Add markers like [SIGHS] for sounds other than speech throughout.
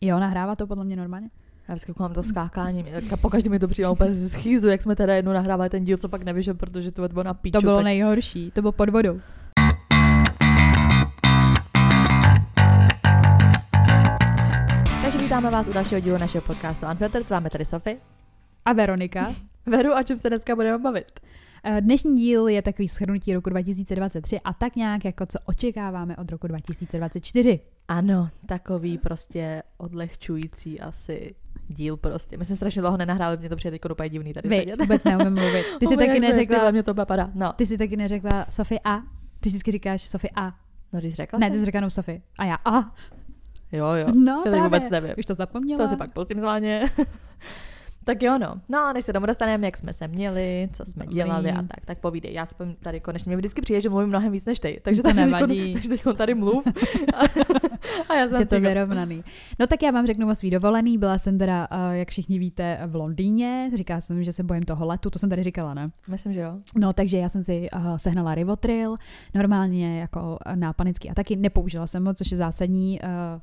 Jo, nahrává to podle mě normálně. Já vždycky koukám to skákání, po každém mi to přijde úplně z schýzu, jak jsme teda jednou nahrávali ten díl, co pak nevyšel, protože to bylo na píču. To bylo tak... nejhorší, to bylo pod vodou. Takže vítáme vás u dalšího dílu našeho podcastu Unfiltered, s vámi tady Sofie. A Veronika. [LAUGHS] Veru, o čem se dneska budeme bavit? Eh, Dnešní díl je takový shrnutí roku 2023 a tak nějak jako co očekáváme od roku 2024. Ano, takový prostě odlehčující asi díl prostě. My jsme strašně dlouho nenahráli, mě to přijde jako úplně divný tady Vy, sedět. vůbec neumím mluvit. Ty jsi Oh, taky neřekla, mě to padá. No, ty jsi taky neřekla Sofie A. Ty vždycky říkáš Sofie A. no když řekla Ne, ty jsi řekla jenom Sofie. A já A. Jo, jo. No, Já právě. vůbec nevím. Už to zapomněla. To si pak pustím zváně. [LAUGHS] tak jo, no. No a než se domů dostaneme, jak jsme se měli, co jsme Dobrý. dělali a tak, tak povídej. Já jsem tady konečně, mě vždycky přijde, že mluvím mnohem víc než ty. Takže To nevadí. takže teď tady mluv. [LAUGHS] a já je jsem to si vyrovnaný. No tak já vám řeknu o svý dovolený. Byla jsem teda, eh, jak všichni víte, v Londýně. Říkala jsem, že se bojím toho letu, to jsem tady říkala, ne? Myslím, že jo. No, takže já jsem si uh, sehnala Rivotril, normálně jako eh, na panický ataky, nepoužila jsem ho, což je zásadní. Uh,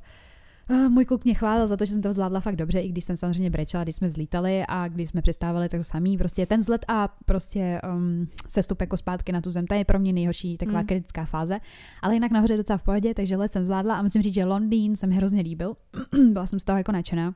Uh, můj kluk mě chválil za to, že jsem to zvládla fakt dobře, i když jsem samozřejmě brečela, když jsme vzlítali a když jsme přistávali, tak to samý. Prostě ten vzlet a prostě um, sestup jako zpátky na tu zem, to je pro mě nejhorší taková Mm. kritická fáze. Ale jinak nahoře je docela v pohodě, takže let jsem zvládla a musím říct, že Londýn se mi hrozně líbil. [CLEARS THROAT] Byla jsem z toho jako nadšená.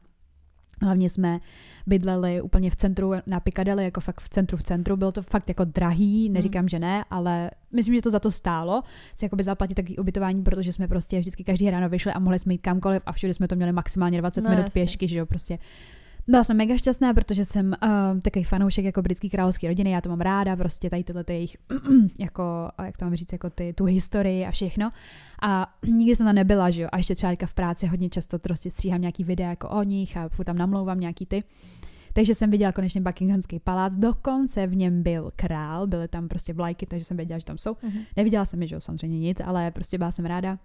Hlavně jsme bydleli úplně v centru na Piccadilly, jako fakt v centru v centru. Bylo to fakt jako drahý, neříkám, že ne, ale myslím, že to za to stálo si jakoby zaplatit takový ubytování, protože jsme prostě vždycky každý ráno vyšli a mohli jsme jít kamkoliv a všude jsme to měli maximálně 20 No, minut jasně. pěšky, že jo, prostě. Byla jsem mega šťastná, protože jsem uh, takový fanoušek jako britský královský rodiny, já to mám ráda, prostě tady tyhle ty jejich, [CLEARS THROAT] jako, jak to mám říct, jako ty, tu historii a všechno. A nikdy jsem tam nebyla, že jo, a ještě třeba v práci hodně často prostě stříhám nějaký videa jako o nich a furt tam namlouvám nějaký ty. Takže jsem viděla konečně Buckinghamský palác, dokonce v něm byl král, byly tam prostě vlajky, takže jsem věděla, že tam jsou. Mhm. Neviděla jsem je, že jo, samozřejmě nic, ale prostě byla jsem ráda,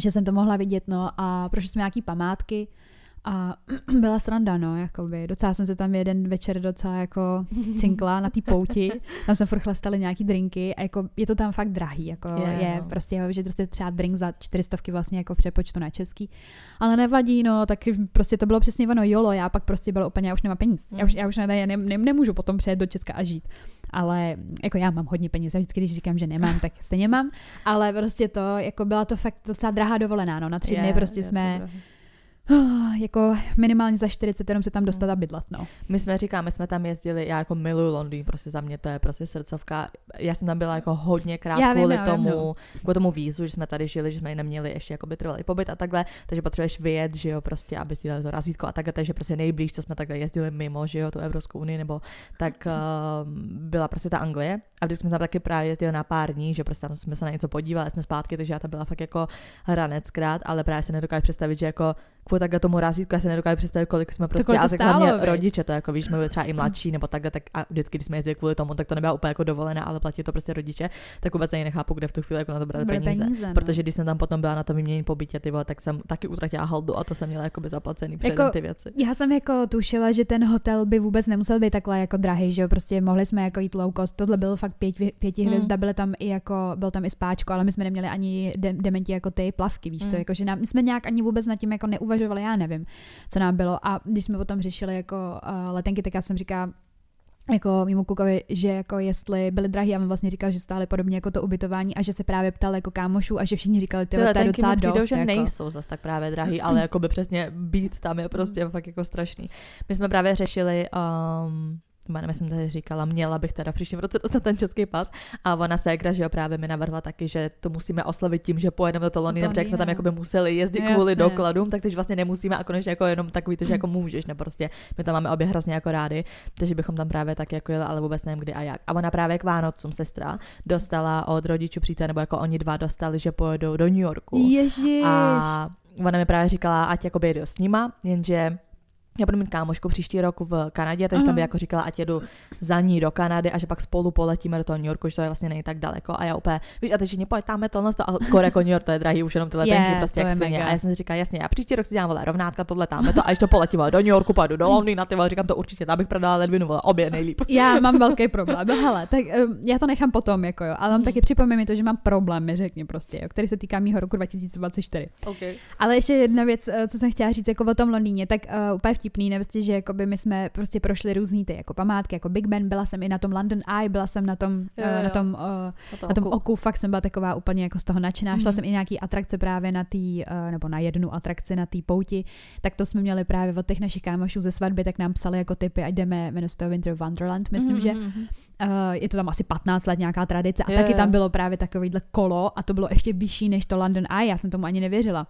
že jsem to mohla vidět, no a prošli jsme nějaký památky a [CLEARS THROAT] byla sranda, no, jakoby. Docela jsem se tam jeden večer docela jako cinkla na té pouti, tam jsem furt chlastali nějaký drinky a jako je to tam fakt drahý, jako Je, je, no. prostě, že prostě třeba drink za 400 vlastně jako přepočtu na český, ale nevadí, no, tak prostě to bylo přesně ono, jolo, já pak prostě bylo úplně, já už nemám peníz, já už, já už ne, ne, ne, nemůžu potom přijet do Česka a žít, ale jako já mám hodně peněz, já vždycky, když říkám, že nemám, tak stejně mám, ale prostě to, jako byla to fakt docela drahá dovolená, no, na tři Je, dny prostě to jsme, drahý. Jako minimálně za 40 jenom se tam dostat a bydlet, no. My jsme říkáme, my jsme tam jezdili, já jako miluju Londýn, prostě za mě to je prostě srdcovka. Já jsem tam byla jako hodně krát Já vím, kvůli vím, tomu, no. kvůli tomu vízu, že jsme tady žili, že jsme neměli ještě jako by trvalý pobyt a takhle, takže potřebuješ vyjet, že jo, prostě, aby si dali to razítko a takhle, takže prostě nejblíž, co jsme takhle jezdili mimo, že jo, tu Evropskou unii, nebo tak uh, [LAUGHS] byla prostě ta Anglie a vždycky jsme tam taky právě jezdili na pár dní, že prostě tam jsme se na něco podívali, jsme zpátky, takže já tam byla fakt jako hraneckrát, ale právě se nedokážu představit, že jako kvůli takhle tomu razítku, já se nedokážu představit, kolik jsme prostě, a tak hlavně rodiče, to jako víš, jsme byli třeba i mladší nebo takhle, tak a vždycky, když jsme jezdili kvůli tomu, tak to nebyla úplně jako dovolená, ale platí to prostě rodiče, tak vůbec ani nechápu, kde v tu chvíli jako na to brali peníze. peníze no. Protože když jsem tam potom byla na to vyměnění po bytě, ty vole, tak jsem taky utratila haldu a to jsem měla jakoby zaplacený předem Jako- ty věci. Já jsem jako tušila, že ten hotel by vůbec nemusel být takhle jako drahý, že jo, prostě mohli jsme jako jít low cost, tohle byl fakt pět, pěti Hmm. hvězda, byly tam i jako, byl tam i spáčko, ale my jsme neměli ani de- dementi jako ty plavky, víš co, Hmm. jako, že nám, my jsme nějak ani vůbec nad tím jako neuvažovali, já nevím, co nám bylo a když jsme potom řešili jako uh, letenky, tak já jsem říkala, jako mimo klukovi, že jako jestli byly drahý, a on vlastně říkal, že stále podobně jako to ubytování a že se právě ptal jako kámošů a že všichni říkali, ty to je docela mi přijdou, dost. že jako. nejsou zas tak právě drahý, ale jako by přesně být tam je prostě fakt jako strašný. My jsme právě řešili, um, jménem jsem tady říkala, měla bych teda v příštím roce dostat ten český pas a ona ségra, že jo, právě mi navrhla taky, že to musíme oslavit tím, že pojedeme do toho Londýna, To protože jak jsme tam jakoby museli jezdit Jasně. kvůli dokladům, tak teď vlastně nemusíme a konečně jako jenom takový to, že jako můžeš, ne prostě, my tam máme obě hrozně jako rádi, takže bychom tam právě tak jako jeli, ale vůbec nevím kdy a jak. A ona právě k Vánocům sestra dostala od rodičů přítel, nebo jako oni dva dostali, že pojedou do New Yorku. Ježiš. A ona mi právě říkala, ať jakoby jedu s nima, jenže já budu mít kámošku příští rok v Kanadě, takže tam by jako říkala, ať jedu za ní do Kanady a že pak spolu poletíme do toho New Yorku, že to je vlastně není tak daleko. A já úplně, víš, a teď že pojď tam tohle, a kore jako New York, to je drahý, už jenom ty letenky, Je, prostě to jak svině. A já jsem si říkala, jasně, já příští rok si dělám vole rovnátka, tohle tam, to a ještě poletím do New Yorku, pojdu do Londýna, ty vole, říkám to určitě, tam bych prodala ledvinu, vole, obě nejlíp. Já mám velký problém. No hele, tak um, já to nechám potom, jako jo. Ale mám Hmm. taky připomeň mi to, že mám problém, mi řekni prostě, jo, který se týká mýho roku 2024. Okay. Ale ještě jedna věc, eh, co jsem chtěla říct jako o tom Londýně, tak uh, úplně vtipný, ne, prostě, že jakoby my jsme prostě prošli různý ty jako památky, jako Big Ben, byla jsem i na tom London Eye, byla jsem na tom, Jo, uh, jo. na tom, uh, na tom oku, fakt jsem byla taková úplně jako z toho nadšená. Šla Mhm. jsem i nějaký atrakce právě na tý, uh, nebo na jednu atrakci na té pouti, tak to jsme měli právě od těch našich kámošů ze svatby, tak nám psali jako typy, ať jdeme, jmenuje se to Winter Wonderland, myslím, Mhm, že. Uh, je to tam asi 15 let nějaká tradice a Jo, taky jo. tam bylo právě takovýhle kolo a to bylo ještě vyšší než to London Eye, já jsem tomu ani nevěřila.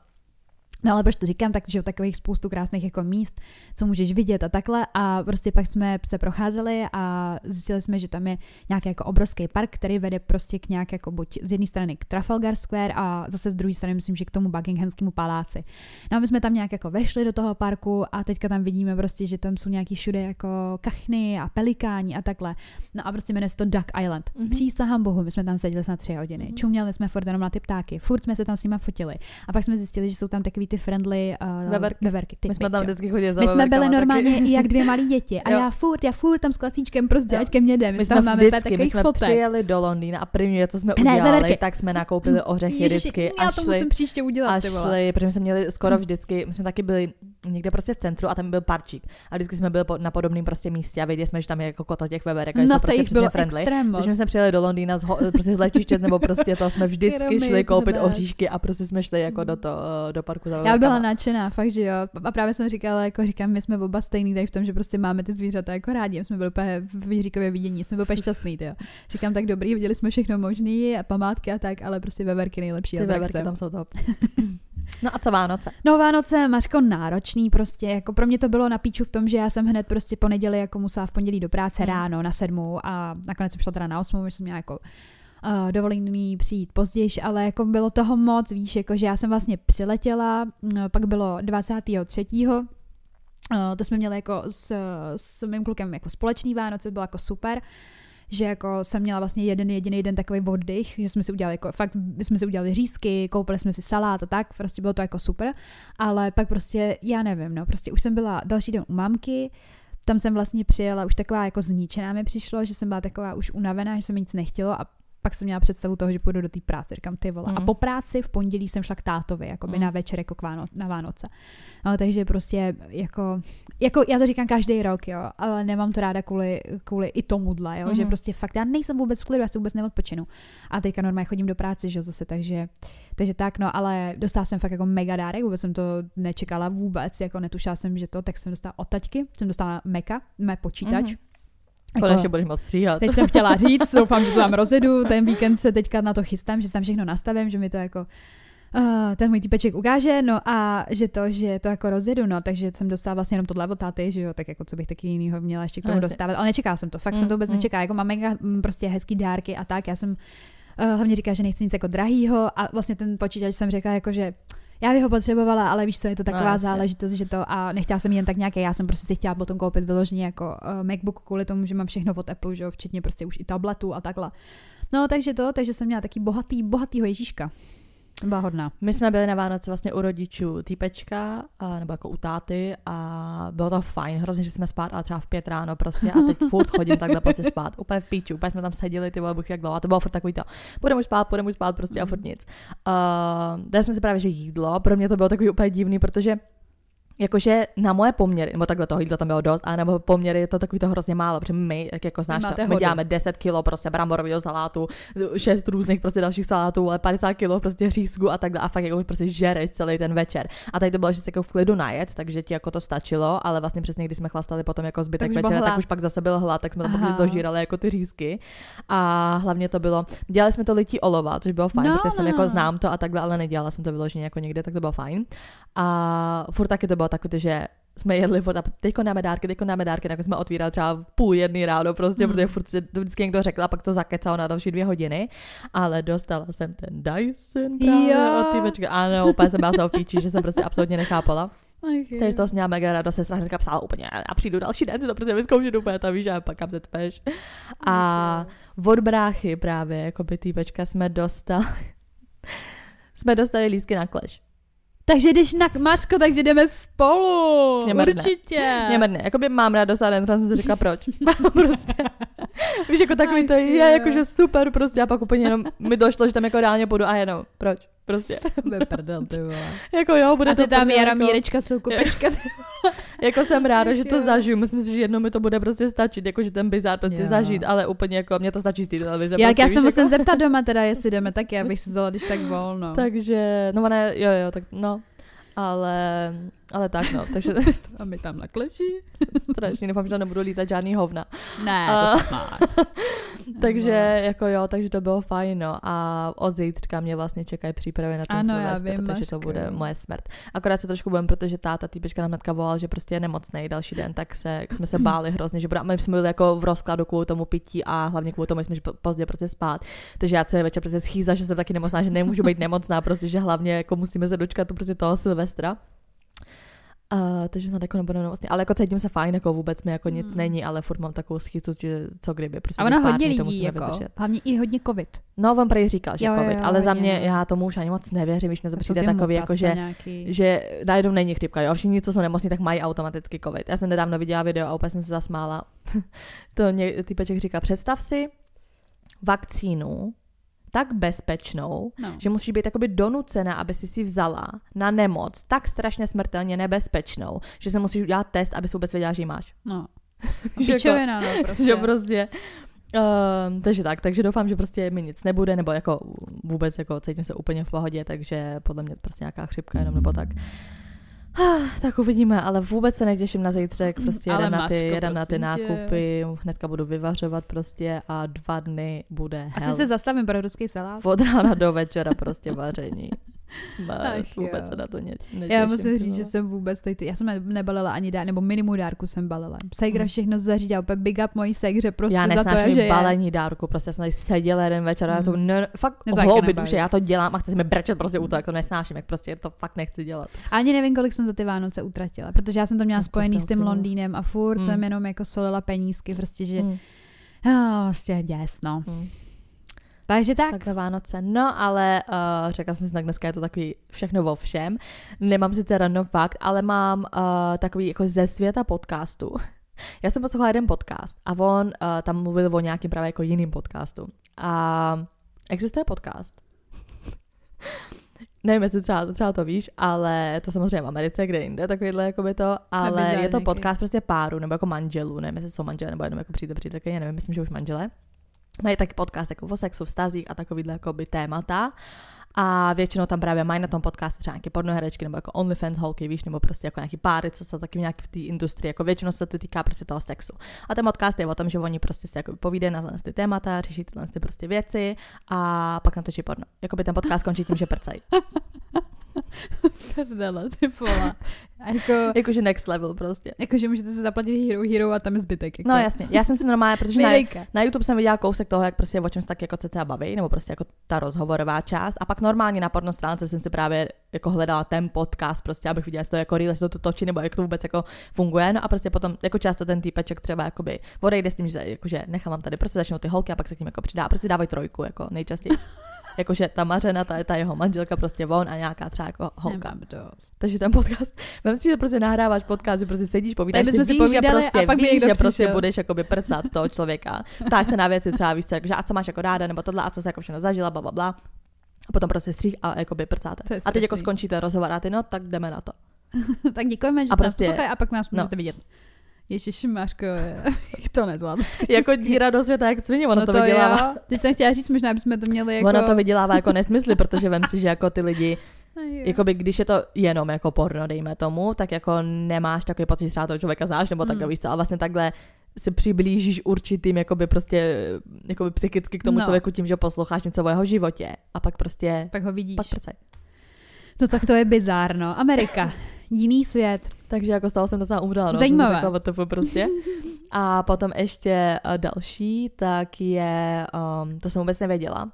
No ale proč to říkám, takže jo, takových spoustu krásných jako míst, co můžeš vidět a takhle a prostě pak jsme se procházeli a zjistili jsme, že tam je nějaký jako obrovský park, který vede prostě k nějak jako buď z jedné strany k Trafalgar Square a zase z druhé strany myslím, že k tomu Buckinghamskému paláci. No a my jsme tam nějak jako vešli do toho parku a teďka tam vidíme prostě, že tam jsou nějaký všude jako kachny a pelikáni a takhle. No a prostě jmenuje se to Duck Island. Mhm. Mm-hmm. Přísahám bohu, my jsme tam seděli snad tři hodiny. Mhm. Mm-hmm. Čuměli jsme furt jenom na ty ptáky, furt jsme se tam s nimi fotili. A pak jsme zjistili, že jsou tam takový ty friendly uh, Veverky. veverky typy, My jsme tam vždycky chodili za my jsme byli normálně taky. i jak dvě malí děti. A Jo. já furt, já furt tam s klacíčkem prostě, Jo. ať ke mně jde. My, My jsme tam jsme máme vždycky, my jsme fotek. přijeli do Londýna a první, co jsme Ne, udělali, veverky. tak jsme nakoupili ořechy Ježiši, vždycky já a to šli, musím příště udělat, a ty vole. šli, protože jsme měli skoro vždycky, my jsme taky byli někde prostě v centru a tam byl parčík. A vždycky jsme byli na podobném prostě místě a věděli jsme, že tam je jako kota těch veverek a No to prostě bylo friendly. Takže jsme přijeli do Londýna z, prostě z letiště nebo prostě to jsme [LAUGHS] vždycky šli koupit nejkrát. oříšky a prostě jsme šli jako do, to, do parku za Já byla nadšená, fakt, že jo. A právě jsem říkala, jako říkám, my jsme oba stejný tady v tom, že prostě máme ty zvířata jako rádi. My jsme byli úplně v Jiříkově vidění, jsme byli úplně šťastný, jo. Říkám tak dobrý, viděli jsme všechno možné a památky a tak, ale prostě veverky nejlepší. Ty veverky tam jsou top. no a co Vánoce? [LAUGHS] No Vánoce, Mařko, náročný prostě, jako pro mě to bylo na píču v tom, že já jsem hned prostě po neděli jako musela v pondělí do práce Hmm. ráno na sedmou a nakonec jsem šla teda na osmou, že jsem měla jako uh, dovolený přijít později, ale jako bylo toho moc, víš, jako že já jsem vlastně přiletěla, mm, pak bylo 23. Uh, to jsme měli jako s, s mým klukem jako společný Vánoce, bylo jako super že jako jsem měla vlastně jeden jediný den takový oddych, že jsme si udělali jako, fakt jsme si udělali řízky, koupili jsme si salát a tak, prostě bylo to jako super, ale pak prostě, já nevím, no, prostě už jsem byla další den u mamky, tam jsem vlastně přijela už taková jako zničená mi přišlo, že jsem byla taková už unavená, že se mi nic nechtělo a pak jsem měla představu toho, že půjdu do té práce. Říkám, ty vole. Mm. A po práci v pondělí jsem šla k tátovi, jako by Mm. na večer, jako k Váno, na Vánoce. No, takže prostě jako, jako, já to říkám každý rok, jo, ale nemám to ráda kvůli, kvůli i tomuhle, jo, mm. že Mhm. prostě fakt, já nejsem vůbec v klidu, já si vůbec neodpočinu. A teďka normálně chodím do práce, že jo, zase, takže, takže tak, no, ale dostala jsem fakt jako mega dárek, vůbec jsem to nečekala vůbec, jako netušila jsem, že to, tak jsem dostala od taťky, jsem dostala Meka, mé počítač. Mhm. Jako- Konečně budeš moc stříhat. Teď jsem chtěla říct, doufám, že to tam rozjedu, ten víkend se teďka na to chystám, že si tam všechno nastavím, že mi to jako uh, ten můj týpeček ukáže, no a že to, že to jako rozjedu, no, takže jsem dostala vlastně jenom tohle od táty, že jo, tak jako co bych taky jinýho měla ještě k tomu No, dostávat, ale nečekala jsem to, fakt Mm, jsem to vůbec mm. nečekala, jako mám mega mm, prostě hezký dárky a tak, já jsem uh, hlavně říkala, že nechci nic jako drahýho a vlastně ten počítač jsem řekla jako, že já bych ho potřebovala, ale víš co, je to taková No, no, jasně. záležitost, že to a nechtěla jsem jen tak nějaké, já jsem prostě si chtěla potom koupit vyloženě jako uh, MacBook kvůli tomu, že mám všechno od Apple, že jo, včetně prostě už i tabletu a takhle. No, takže to, takže jsem měla taky bohatý, bohatýho Ježíška. Byla hodná. My jsme byli na Vánoce vlastně u rodičů týpečka, a, nebo jako u táty a bylo to fajn, hrozně, že jsme spát, ale třeba v pět ráno prostě a teď furt chodím takhle prostě spát, úplně v píči, úplně jsme tam seděli, ty vole, jak dlouho, a to bylo furt takový to, budeme už spát, budeme už spát prostě a furt nic. Uh, dali jsme si právě, že jídlo, pro mě to bylo takový úplně divný, protože jakože na moje poměry, nebo takhle toho jídla tam bylo dost, a nebo poměry je to takový to hrozně málo, protože my, jak jako znáš, to, my děláme 10 kilo prostě bramborového salátu, 6 různých prostě dalších salátů, ale 50 kilo prostě řízku a takhle a fakt jako prostě žereš celý ten večer. A tady to bylo, že se jako v klidu najet, takže ti jako to stačilo, ale vlastně přesně když jsme chlastali potom jako zbytek Takže večera, tak už pak zase byl hlad, tak jsme tam Aha. prostě dožírali jako ty řízky. A hlavně to bylo, dělali jsme to lití olova, což bylo fajn, No, protože jsem no, jako no. znám to a takhle, ale nedělala jsem to vyloženě jako někde, tak to bylo fajn. A furt taky to bylo takové, že jsme jedli furt a teďko dáme dárky, teďko dáme dárky, tak jsme otvírali třeba v půl jedný ráno prostě, Mm. protože furt si to vždycky někdo řekl a pak to zakecalo na další dvě hodiny, ale dostala jsem ten Dyson právě Jo. od týpečky. Ano, úplně jsem byla v píči, že jsem prostě absolutně nechápala. Takže z toho jsem měla mega radost, sestra hnedka psala úplně, a přijdu další den, si to prostě vyzkoušet úplně, tam víš, a pak kam se tpeš. A od bráchy právě, jako by týpečka jsme dostali, [LAUGHS] jsme dostali lístky na kleš. Takže když na Mařko, takže jdeme spolu. Mě mrdne. Určitě. Mě mrdne, jakoby mám radost, ale jsem si řekla proč. [LAUGHS] [LAUGHS] prostě. Víš, jako takový to je, jakože super prostě a pak úplně jenom mi došlo, že tam jako reálně půjdu a jenom, proč? Prostě. Bude prdel, ty vole. [LAUGHS] jako jo, bude A to tam Jara jako, Mírečka, jsou kupečka. [LAUGHS] jako jsem ráda, že to zažiju, myslím si, že jednou mi to bude prostě stačit, jako že ten bizár prostě Jo. zažít, ale úplně jako, mě to stačí z té televize. Já, prostě, já se musím jako. zeptat doma [LAUGHS] teda, jestli jdeme taky, abych si vzala, když tak volno. Takže, no ne, jo, jo, tak no, ale, ale tak no, takže [LAUGHS] A my tam na kleši? strašně doufám, že tam nebudou lítat žádný hovna. Ne, to. [LAUGHS] Takže jako jo, takže to bylo fajn, no. A od zítřka mě vlastně čekají přípravy na ten Ano, já vím, takže to bude moje smrt. Akorát se trošku budem, protože táta týpečka nám hnedka volal, že prostě je nemocný další den, tak se, jsme se [CLEARS THROAT] báli hrozně, že bude, a my jsme byli jako v rozkladu kvůli tomu pití a hlavně kvůli tomu, že jsme pozdě prostě spát. Takže já celý večer prostě schýza, že jsem taky nemocná, že nemůžu být nemocná, prostě, že hlavně jako musíme se dočkat to prostě toho Silvestra. Uh, takže snad jako nebudeme nemocný, ale jako cítím se fajn, jako vůbec mi jako nic Hmm. není, ale furt mám takovou schýzu, že co kdyby. Prostě A ono hodně dní to lidí, musíme jako, vydržet. hlavně i hodně covid. No, on prý říkal, že Jo, jo, covid, jo, ale za hodně, mě, no. já tomu už ani moc nevěřím, když mě to Jsou přijde takový, jako že, nějaký. že najednou není chřipka, jo, všichni, co jsou nemocní, tak mají automaticky covid. Já jsem nedávno viděla video a úplně jsem se zasmála. [LAUGHS] to mě týpeček říká, představ si vakcínu tak bezpečnou, No. že musíš být jakoby donucena, aby si si vzala na nemoc tak strašně smrtelně nebezpečnou, že se musíš udělat test, aby si vůbec věděla, že ji máš. No. [LAUGHS] Že jako- Pičovina, no, prostě. [LAUGHS] Že prostě Um, takže tak, takže doufám, že prostě mi nic nebude, nebo jako vůbec jako cítím se úplně v pohodě, takže podle mě prostě nějaká chřipka jenom nebo tak. Ah, Tak uvidíme, ale vůbec se netěším na zítřek, prostě Ale jedem na ty, Maško, jedem na ty prosím tě. nákupy, hnedka budu vyvařovat prostě a dva dny bude Asi hell. se zastavím pro ruský salát. Od rána do večera prostě vaření. [LAUGHS] Smrt, Ach vůbec jo. se na to ně, netěším. Já musím říct, že jsem vůbec tady, já jsem nebalila ani dár, nebo minimum dárku jsem balila. Segra Hmm. všechno zařídila, úplně big up mojí segře prostě já za to, že je. balení dárku, prostě já jsem tady seděla jeden večer a já to Mhm. ne, fakt nebaví. duše, já to dělám a chci se mi brečet prostě u toho, jak to nesnáším, jak prostě to fakt nechci dělat. Ani nevím, kolik jsem za ty Vánoce utratila, protože já jsem to měla No, spojený s tím. Londýnem a furt Hmm. jsem jenom jako solila penízky, prostě, že Hmm. oh, prostě děs, no. Hmm. Takže tak. Takhle Vánoce. No, ale uh, řekla jsem si, tak dneska je to takový všechno vo všem. Nemám sice random fakt, ale mám uh, takový jako ze světa podcastu. [LAUGHS] Já jsem poslouchala jeden podcast a on uh, tam mluvil o nějakým právě jako jiným podcastu. A existuje podcast. [LAUGHS] Nevím, jestli třeba, třeba to víš, ale to samozřejmě v Americe, kde jinde, takovýhle jako by to, ale je to podcast prostě páru, nebo jako manželů, nevím, jestli jsou manželé, nebo jenom jako přítel, přítelkyně, nevím, myslím, že už manželé. Mají taky podcast jako o sexu, vztazích a takovýhle jakoby témata. A většinou tam právě mají na tom podcastu třeba nějaké pornoherečky nebo jako OnlyFans holky, víš, nebo prostě jako nějaký páry, co jsou taky nějaký v té industrii, jako většinou se to týká prostě toho sexu. A ten podcast je o tom, že oni prostě si jako povídají na ty témata, řeší tyhle ty prostě věci a pak natočí porno. Jakoby ten podcast končí tím, že prcají. [LAUGHS] [LAUGHS] Prdele, ty vole. A jako, Jakože next level prostě. jako, že můžete se zaplatit Hero Hero a tam je zbytek. Jako. No jasně, já jsem si normálně, protože na. Na YouTube jsem viděla kousek toho, jak prostě o čem se tak jako cca baví, nebo prostě jako ta rozhovorová část. A pak normálně na porno stránce jsem si právě jako hledala ten podcast, prostě abych viděla, jestli to jako real, jestli to točí, nebo jak to vůbec jako funguje. No a prostě potom jako často ten týpeček třeba jakoby odejde s tím, že jakože nechám vám tady, prostě začnou ty holky a pak se k ním jako přidá, a prostě dávají trojku, jako nejčastěji. [LAUGHS] jakože ta Mařena, ta, ta jeho manželka, prostě on a nějaká třeba jako holka. Nemám dost. Takže ten podcast, vem si, že prostě nahráváš podcast, že prostě sedíš, povídáš si, si víš, že prostě, a pak víš, že prostě budeš jakoby prcat toho člověka. Ptáš se na věci třeba, víš co, jakože, a co máš jako ráda, nebo tohle, a co se jako všechno zažila, bla, bla, bla. A potom prostě střih a jakoby prcáte. A teď jako skončíte rozhovor a ty, no, tak jdeme na to. [LAUGHS] tak děkujeme, že A jste prostě- a pak nás no. můžete vidět. Ježiši, Máško, [LAUGHS] to nezvládnu. [LAUGHS] jako díra do světa, jak svině, ono no to, vydělává. jo. Teď jsem chtěla říct, možná bychom to měli jako... Ono to vydělává jako nesmysly, protože vem si, že jako ty lidi, [LAUGHS] jo. jakoby když je to jenom jako porno, dejme tomu, tak jako nemáš takový pocit, že třeba toho člověka znáš, nebo takhle Mm. víš co, ale vlastně takhle si přiblížíš určitým jakoby prostě jakoby psychicky k tomu No. člověku tím, že posloucháš něco o jeho životě a pak prostě Pak ho vidíš. pak prcaj. No tak to je bizárno. Amerika. Jiný svět. Takže jako z toho jsem docela umřela, no, Zajímavé. řekla, prostě. [LAUGHS] A potom ještě uh, další, tak je, um, to jsem vůbec nevěděla,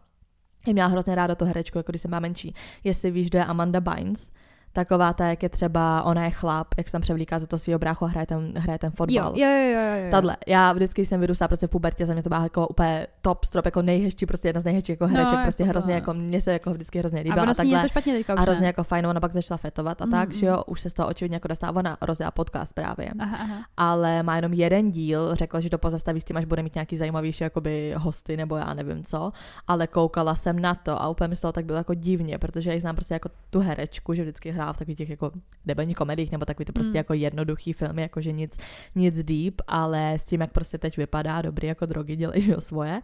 já měla hrozně ráda tu herečku, jako když jsem byla menší. Jestli víš, kdo je Amanda Bynes, Taková ta, jak je třeba, ona je chlap, jak jsem převlíká za to svého bráchu a hraje ten, hraje ten fotbal. Jo, jo, jo, jo, jo. Tadle. Já vždycky jsem vyrůstala prostě v pubertě, za mě to byla jako úplně top strop, jako nejhezčí, prostě jedna z nejhezčích jako hereček, No, prostě jako hrozně, to. jako mě se jako vždycky hrozně a líbila a, si takhle. něco špatně teďka A hrozně ne. jako fajn, ona pak začala fetovat a Mm, tak, mm. že jo, už se z toho očividně jako dostává, ona rozjela podcast právě. Aha, aha. Ale má jenom jeden díl, řekla, že to pozastaví s tím, až bude mít nějaký zajímavější jakoby hosty nebo já nevím co, ale koukala jsem na to a úplně mi z toho tak bylo jako divně, protože já znám prostě jako tu herečku, že vždycky hrála v takových těch jako debilních komediích nebo takový to prostě Mm. jako jednoduchý filmy, jakože nic, nic deep, ale s tím, jak prostě teď vypadá, dobrý jako drogy dělají, [LAUGHS] že jo, svoje.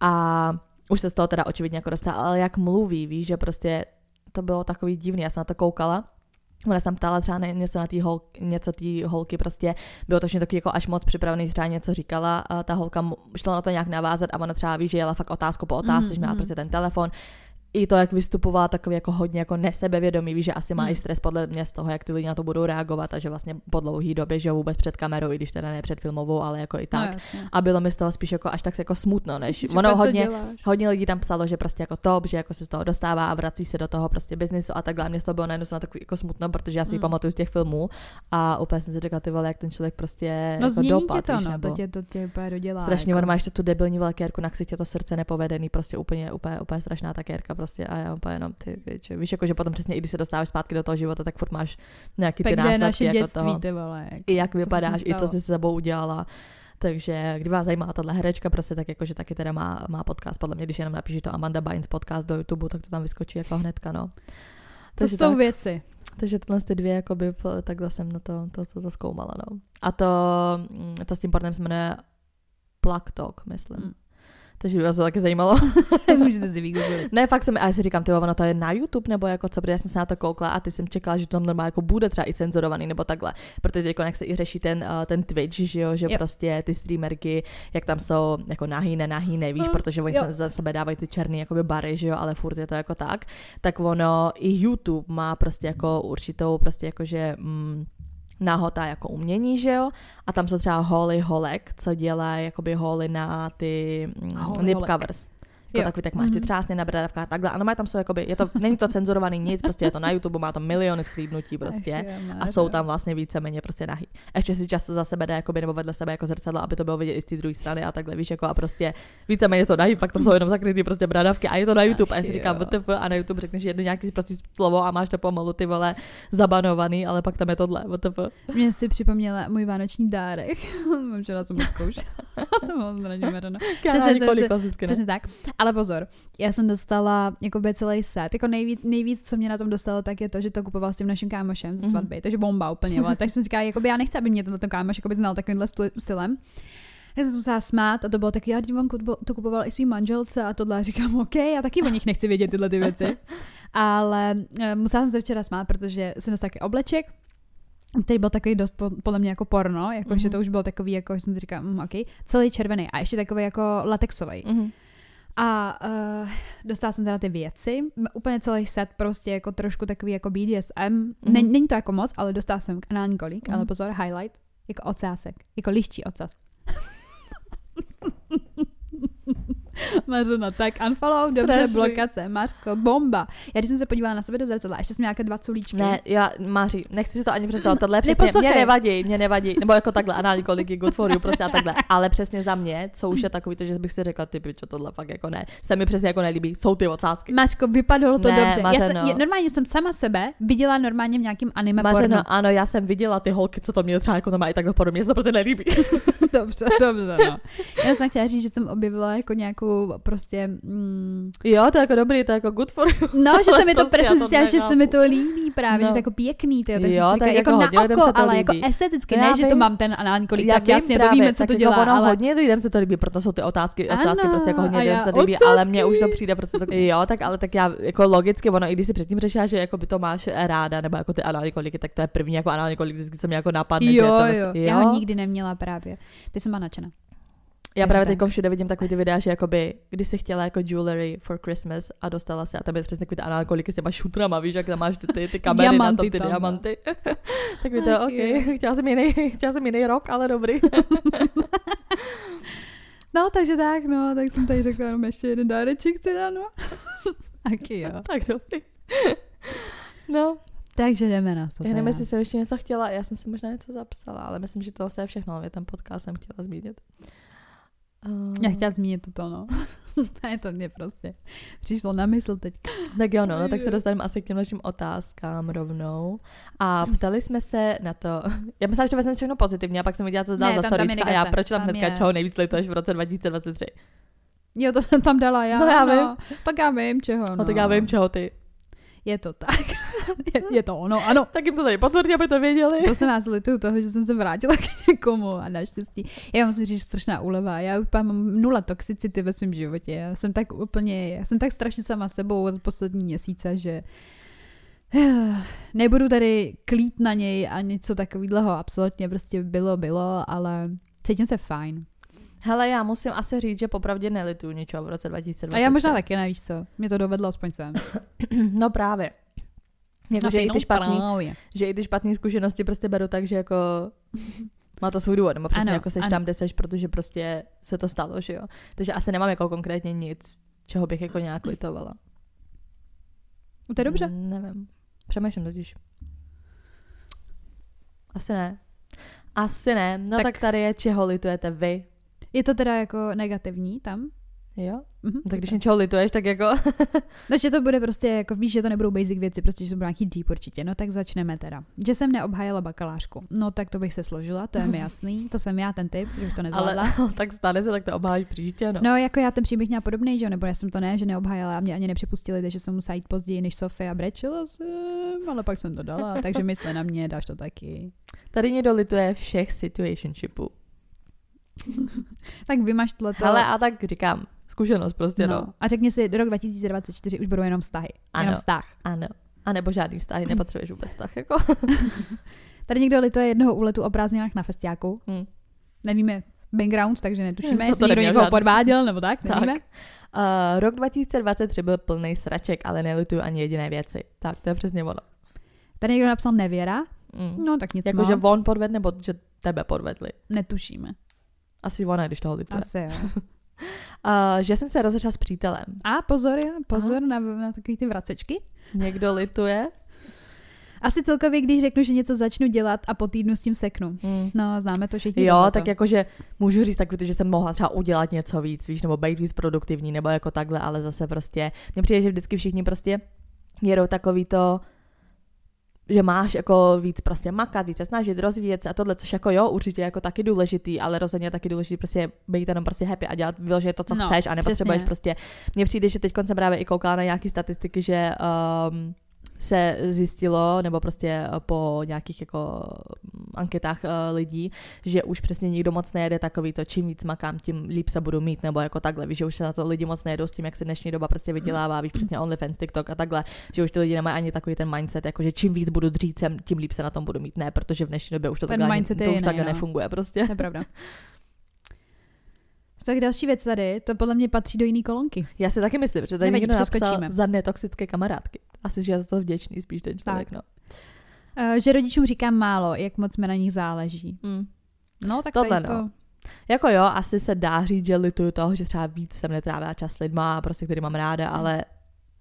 A už se z toho teda očividně jako dostala, ale jak mluví, víš, že prostě to bylo takový divný, já jsem na to koukala Ona se tam ptala třeba na něco na tý hol, něco té holky, prostě bylo to taky jako až moc připravený, třeba něco říkala, a ta holka šlo na to nějak navázat a ona třeba ví, že jela fakt otázku po otázce, Mhm, že měla mhm. prostě ten telefon, i to, jak vystupovala, takový jako hodně jako nesebevědomý, víš, že asi má Hmm. i stres podle mě z toho, jak ty lidi na to budou reagovat a že vlastně po dlouhý době, že vůbec před kamerou, i když teda ne před filmovou, ale jako i tak. No, jasně. a bylo mi z toho spíš jako až tak jako smutno, než Že ono hodně, hodně lidí tam psalo, že prostě jako top, že jako se z toho dostává a vrací se do toho prostě biznisu a takhle. A Mně z toho bylo najednou takový jako smutno, protože já si Hmm. pamatuju z těch filmů a úplně jsem si řekla, ty vole, jak ten člověk prostě No jako dopad, to, víš, no, nebo to tě, to tě úplně dodělá. strašně, jako. on má ještě tu debilní velkérku, na ksitě to srdce nepovedený, prostě úplně, úplně, úplně strašná ta kérka prostě a já úplně jenom ty, věče, víš, jako že potom přesně i když se dostáváš zpátky do toho života, tak furt máš nějaký ty je naše následky jako dětství, toho ty vole. Jako. i jak vypadáš, i co jsi s sebou udělala. Takže kdyby vás zajímala tahle herečka, prostě tak jakože taky teda má, má podcast. Podle mě, když jenom napíšeš to Amanda Bynes podcast do YouTube, tak to tam vyskočí jako hnedka, no. To jsou tak, věci. takže tyhle ty dvě, jakoby, takhle jsem na to, to, to, to zkoumala, no. A to, mm, to s tím pornem se jmenuje Plug Talk, myslím. Mm. Takže by vás to taky zajímalo. [LAUGHS] Můžete si vygooglit. Ne, fakt jsem, a já si říkám, ty ono to je na YouTube, nebo jako co, protože já jsem se na to koukla a ty jsem čekala, že to tam normálně jako bude třeba i cenzurovaný, nebo takhle. Protože teď jak se i řeší ten, uh, ten Twitch, že jo, že Jo. prostě ty streamerky, jak tam jsou jako nahý, nenahý, nevíš, Mm, protože oni jo. se za sebe dávají ty černý jakoby bary, že jo, ale furt je to jako tak. Tak ono, i YouTube má prostě jako určitou prostě jakože, mm, nahota jako umění, že jo? A tam jsou třeba holy holek, co dělají jakoby holy na ty mm, Holy nip holek. covers. Jako Jo. takový, tak máš ty Mhm. třásny na bradavkách, takhle. Ano, má tam jsou jakoby, je to, není to cenzurovaný nic, prostě je to na YouTube, má to miliony sklídnutí prostě. A jsou tam vlastně víceméně prostě nahý. Ještě si často za sebe dá jakoby, nebo vedle sebe jako zrcadlo, aby to bylo vidět i z té druhé strany a takhle, víš, jako a prostě víceméně jsou nahý, pak tam jsou jenom zakrytý prostě bradavky a je to na YouTube. A já si Ach říkám, jo. WTF, a na YouTube řekneš jedno nějaký prostě slovo a máš to pomalu ty vole zabanovaný, ale pak tam je tohle, WTF. Mě si připomněla můj vánoční dárek. [LAUGHS] Včera jsem ho zkoušela. [LAUGHS] to bylo Přesně, ne? Přesně tak. Ale pozor, já jsem dostala jakoby celý set. Jako nejvíc, nejvíc, co mě na tom dostalo, tak je to, že to kupoval s tím naším kámošem ze Mhm. svatby. Takže bomba úplně. Ale takže jsem říkala, jakoby já nechci, aby mě tenhle kámoš jakoby znal takovýmhle styl- stylem. Já jsem se musela smát a to bylo taky, já kupo- to kupoval i svým manželce a tohle. A říkám, OK, já taky o nich nechci vědět tyhle ty věci. [LAUGHS] Ale eh, musela jsem se včera smát, protože jsem dostala taky obleček, který byl takový dost po, podle mě jako porno, jako, mm-hmm. že to už bylo takový, jako že jsem si říkala, mm, OK, celý červený a ještě takový jako latexový. Mhm. A uh, dostala jsem teda ty věci, úplně celý set prostě jako trošku takový jako BDSM. Mm-hmm. Mhm. Není to jako moc, ale dostala jsem anální kolík, Mhm. ale pozor, highlight, jako ocásek, jako liščí ocas. [LAUGHS] [LAUGHS] Mařena, tak unfollow, dobře, Strašný. blokace, Mařko, bomba. Já když jsem se podívala na sebe do zrcadla, ještě jsem nějaké dva culíčky. Ne, já, Máři, nechci si to ani představit, tohle je přesně, Neposlouchej. mě nevadí, mě nevadí, nebo jako takhle, anální kolik je good for you, prostě a takhle, ale přesně za mě, co už je takový, to, že bych si řekla, ty pičo, tohle fakt jako ne, se mi přesně jako nelíbí, jsou ty ocásky. Mařko, vypadalo to Ne, dobře. Já Mařeno. jsem, je, normálně jsem sama sebe viděla normálně v nějakém anime Mařeno, porno. ano, já jsem viděla ty holky, co to měly třeba jako to mají takhle podobně, mě se to prostě nelíbí. [LAUGHS] Dobře, dobře, no. Já jsem chtěla říct, že jsem objevila jako nějakou prostě... Mm, jo, to je jako dobrý, to je jako good for you. no, že [LAUGHS] se mi to prostě přesně to zjistila, že se mi to líbí právě, No. že to je jako pěkný, tyjo, takže Jo, tak říkala, jako jako, na oko, se to ale líbí. jako esteticky, Já ne, že to vím. mám ten anální kolik, tak vím jasně, to právě, víme, co tak to jako dělá, ono ale... hodně lidem se to líbí, proto jsou ty otázky, Ano, otázky prostě jako hodně a lidem se líbí, ale mně už to přijde prostě to, jo, tak ale tak já jako logicky, ono i když si předtím řešila, že jako by to máš ráda, nebo jako ty anální koliky, tak to je první jako anální kolik, vždycky co mě jako napadne, že Jo, to jo, já ho nikdy neměla právě. Ty jsem byla nadšená. Já právě teď všude vidím takový ty videa, že jakoby, když jsi chtěla jako jewelry for Christmas a dostala se a tam je přesně takový ty anální koliky s těma šutrama, víš, jak tam máš ty, ty, ty kamery na tom, ty tam, no. diamanty. [LAUGHS] tak Ach OK, [LAUGHS] chtěla jsem jiný, [LAUGHS] chtěla jsem jiný rok, ale dobrý. No, takže tak, no, tak jsem tady řekla jenom ještě jeden dáreček teda, no. Taky jo. tak dobrý. No, Takže jdeme na to. Já nevím, jestli jsem ještě něco chtěla, já jsem si možná něco zapsala, ale myslím, že to je všechno, ale ten podcast jsem chtěla zmínit. Uh, Já chtěla zmínit toto, no. [LAUGHS] ne, to mě prostě přišlo na mysl teď. Tak jo, no, no, tak se dostaneme asi k těm našim otázkám rovnou. A ptali jsme se na to, [LAUGHS] já myslela, že to vezmeme všechno pozitivně, a pak jsem viděla, co dal Ne, za storička a já proč tam Tam hnedka je- čeho nejvíc lituješ v roce 2023. Jo, to jsem tam dala já. No, já no. Tak já vím, čeho. No, No, tak já vím, čeho ty. Je to tak. [LAUGHS] je, je to ono, ano. Tak jim to tady potvrdí, aby to věděli. To jsem vás lituju toho, že jsem se vrátila k někomu a naštěstí. Já musím říct, že strašná úleva. Já úplně mám nula toxicity ve svém životě. Já jsem tak úplně, já jsem tak strašně sama sebou od poslední měsíce, že [SIGHS] nebudu tady klít na něj a něco takového. Absolutně prostě bylo, bylo, ale cítím se fajn. Hele, já musím asi říct, že popravdě nelituju ničeho v roce 2023. A já možná taky nevíš co. Mě to dovedlo aspoň sem. [CLEARS THROAT] No právě. Jako, No, že, i ty špatný, právě. že i ty špatné zkušenosti prostě beru tak, že jako [LAUGHS] má to svůj důvod, nebo přesně Ano, jako seš ano. tam, kde seš, protože prostě se to stalo, že jo. Takže asi nemám jako konkrétně nic, čeho bych jako nějak litovala. To je dobře. Mm, Nevím. Přemýšlím totiž. Asi ne. Asi ne. No tak, Tak- tak tady je, čeho litujete vy. Je to teda jako negativní tam? Jo? Mhm. No, tak když něčeho lituješ, tak jako... [LAUGHS] No, že to bude prostě, jako víš, že to nebudou basic věci, prostě, že to bude nějaký deep určitě. No tak začneme teda. Že jsem neobhájila bakalářku. No tak to bych se složila, to je mi jasný. To jsem já ten typ, že bych to nezvládla. ale [LAUGHS] tak stane se, tak to obhájíš příště, no. No, jako já ten příběh měla podobný, že jo, nebo já jsem to ne, že neobhájila a mě ani nepřipustili, takže jsem musela jít později než Sofie a brečela jsem, ale pak jsem to dala, takže mysli na mě, dáš to taky. Tady někdo lituje všech situationshipů. [LAUGHS] Tak vymaž tohleto. Ale a tak říkám, zkušenost prostě, no. no. A řekni si, rok 2024 už budou jenom vztahy. Ano. Jenom vztah. Ano. A nebo žádný vztahy, nepotřebuješ vůbec vztah, jako. [LAUGHS] Tady někdo lituje jednoho úletu o prázdninách na festiáku. Hm. Nevíme background, takže netušíme, To jestli někdo někoho podváděl nebo tak, Tak. nevíme. Uh, rok 2023 byl plný sraček, ale nelituju ani jediné věci. Tak, to je přesně ono. Tady někdo napsal nevěra, Mm. no tak nic jako, moc. že on podvedl, nebo že tebe podvedli. Netušíme. Asi ona, když toho lituje. Asi jo. [LAUGHS] Uh, že jsem se rozešla s přítelem. A pozor, pozor na, na takový ty vracečky. Někdo lituje? Asi celkově, když řeknu, že něco začnu dělat a po týdnu s tím seknu. Mm. No, známe to všichni. Jo, tak jakože můžu říct takový, že jsem mohla třeba udělat něco víc, víš, nebo být víc produktivní, nebo jako takhle, ale zase prostě, mně přijde, že vždycky všichni prostě jedou takový to, že máš jako víc prostě makat, víc se snažit, rozvíjet se a tohle, což jako jo, určitě jako taky důležitý, ale rozhodně je taky důležitý prostě být jenom prostě happy a dělat vyloženě to, co No, chceš a nepotřebuješ přesně. prostě, mně přijde, že teď jsem právě i koukala na nějaký statistiky, že um, se zjistilo, nebo prostě eh, po nějakých jako mm, anketách eh, lidí, že už přesně nikdo moc nejede takový to, čím víc makám, tím líp se budu mít, nebo jako takhle, víš, že už se na to lidi moc nejedou s tím, jak se dnešní doba prostě vydělává, víš, přesně OnlyFans, TikTok a takhle, že už ty lidi nemají ani takový ten mindset, jako že čím víc budu dřít sem, tím líp se na tom budu mít, ne, protože v dnešní době už to Ten takhle, ani, to je už jiný, takhle no. nefunguje prostě. To je pravda. [LAUGHS] Tak další věc tady, to podle mě patří do jiné kolonky. Já si taky myslím, že tady Nevadí, někdo napsal za netoxické kamarádky. Asi, že je za to vděčný spíš ten člověk, no. Uh, že rodičům říkám málo, jak moc mi na nich záleží. Mm. No, tak Tohle tady no. to... Jako jo, asi se dá říct, že lituju toho, že třeba víc jsem netrávila čas s lidma, prostě, který mám ráda, ale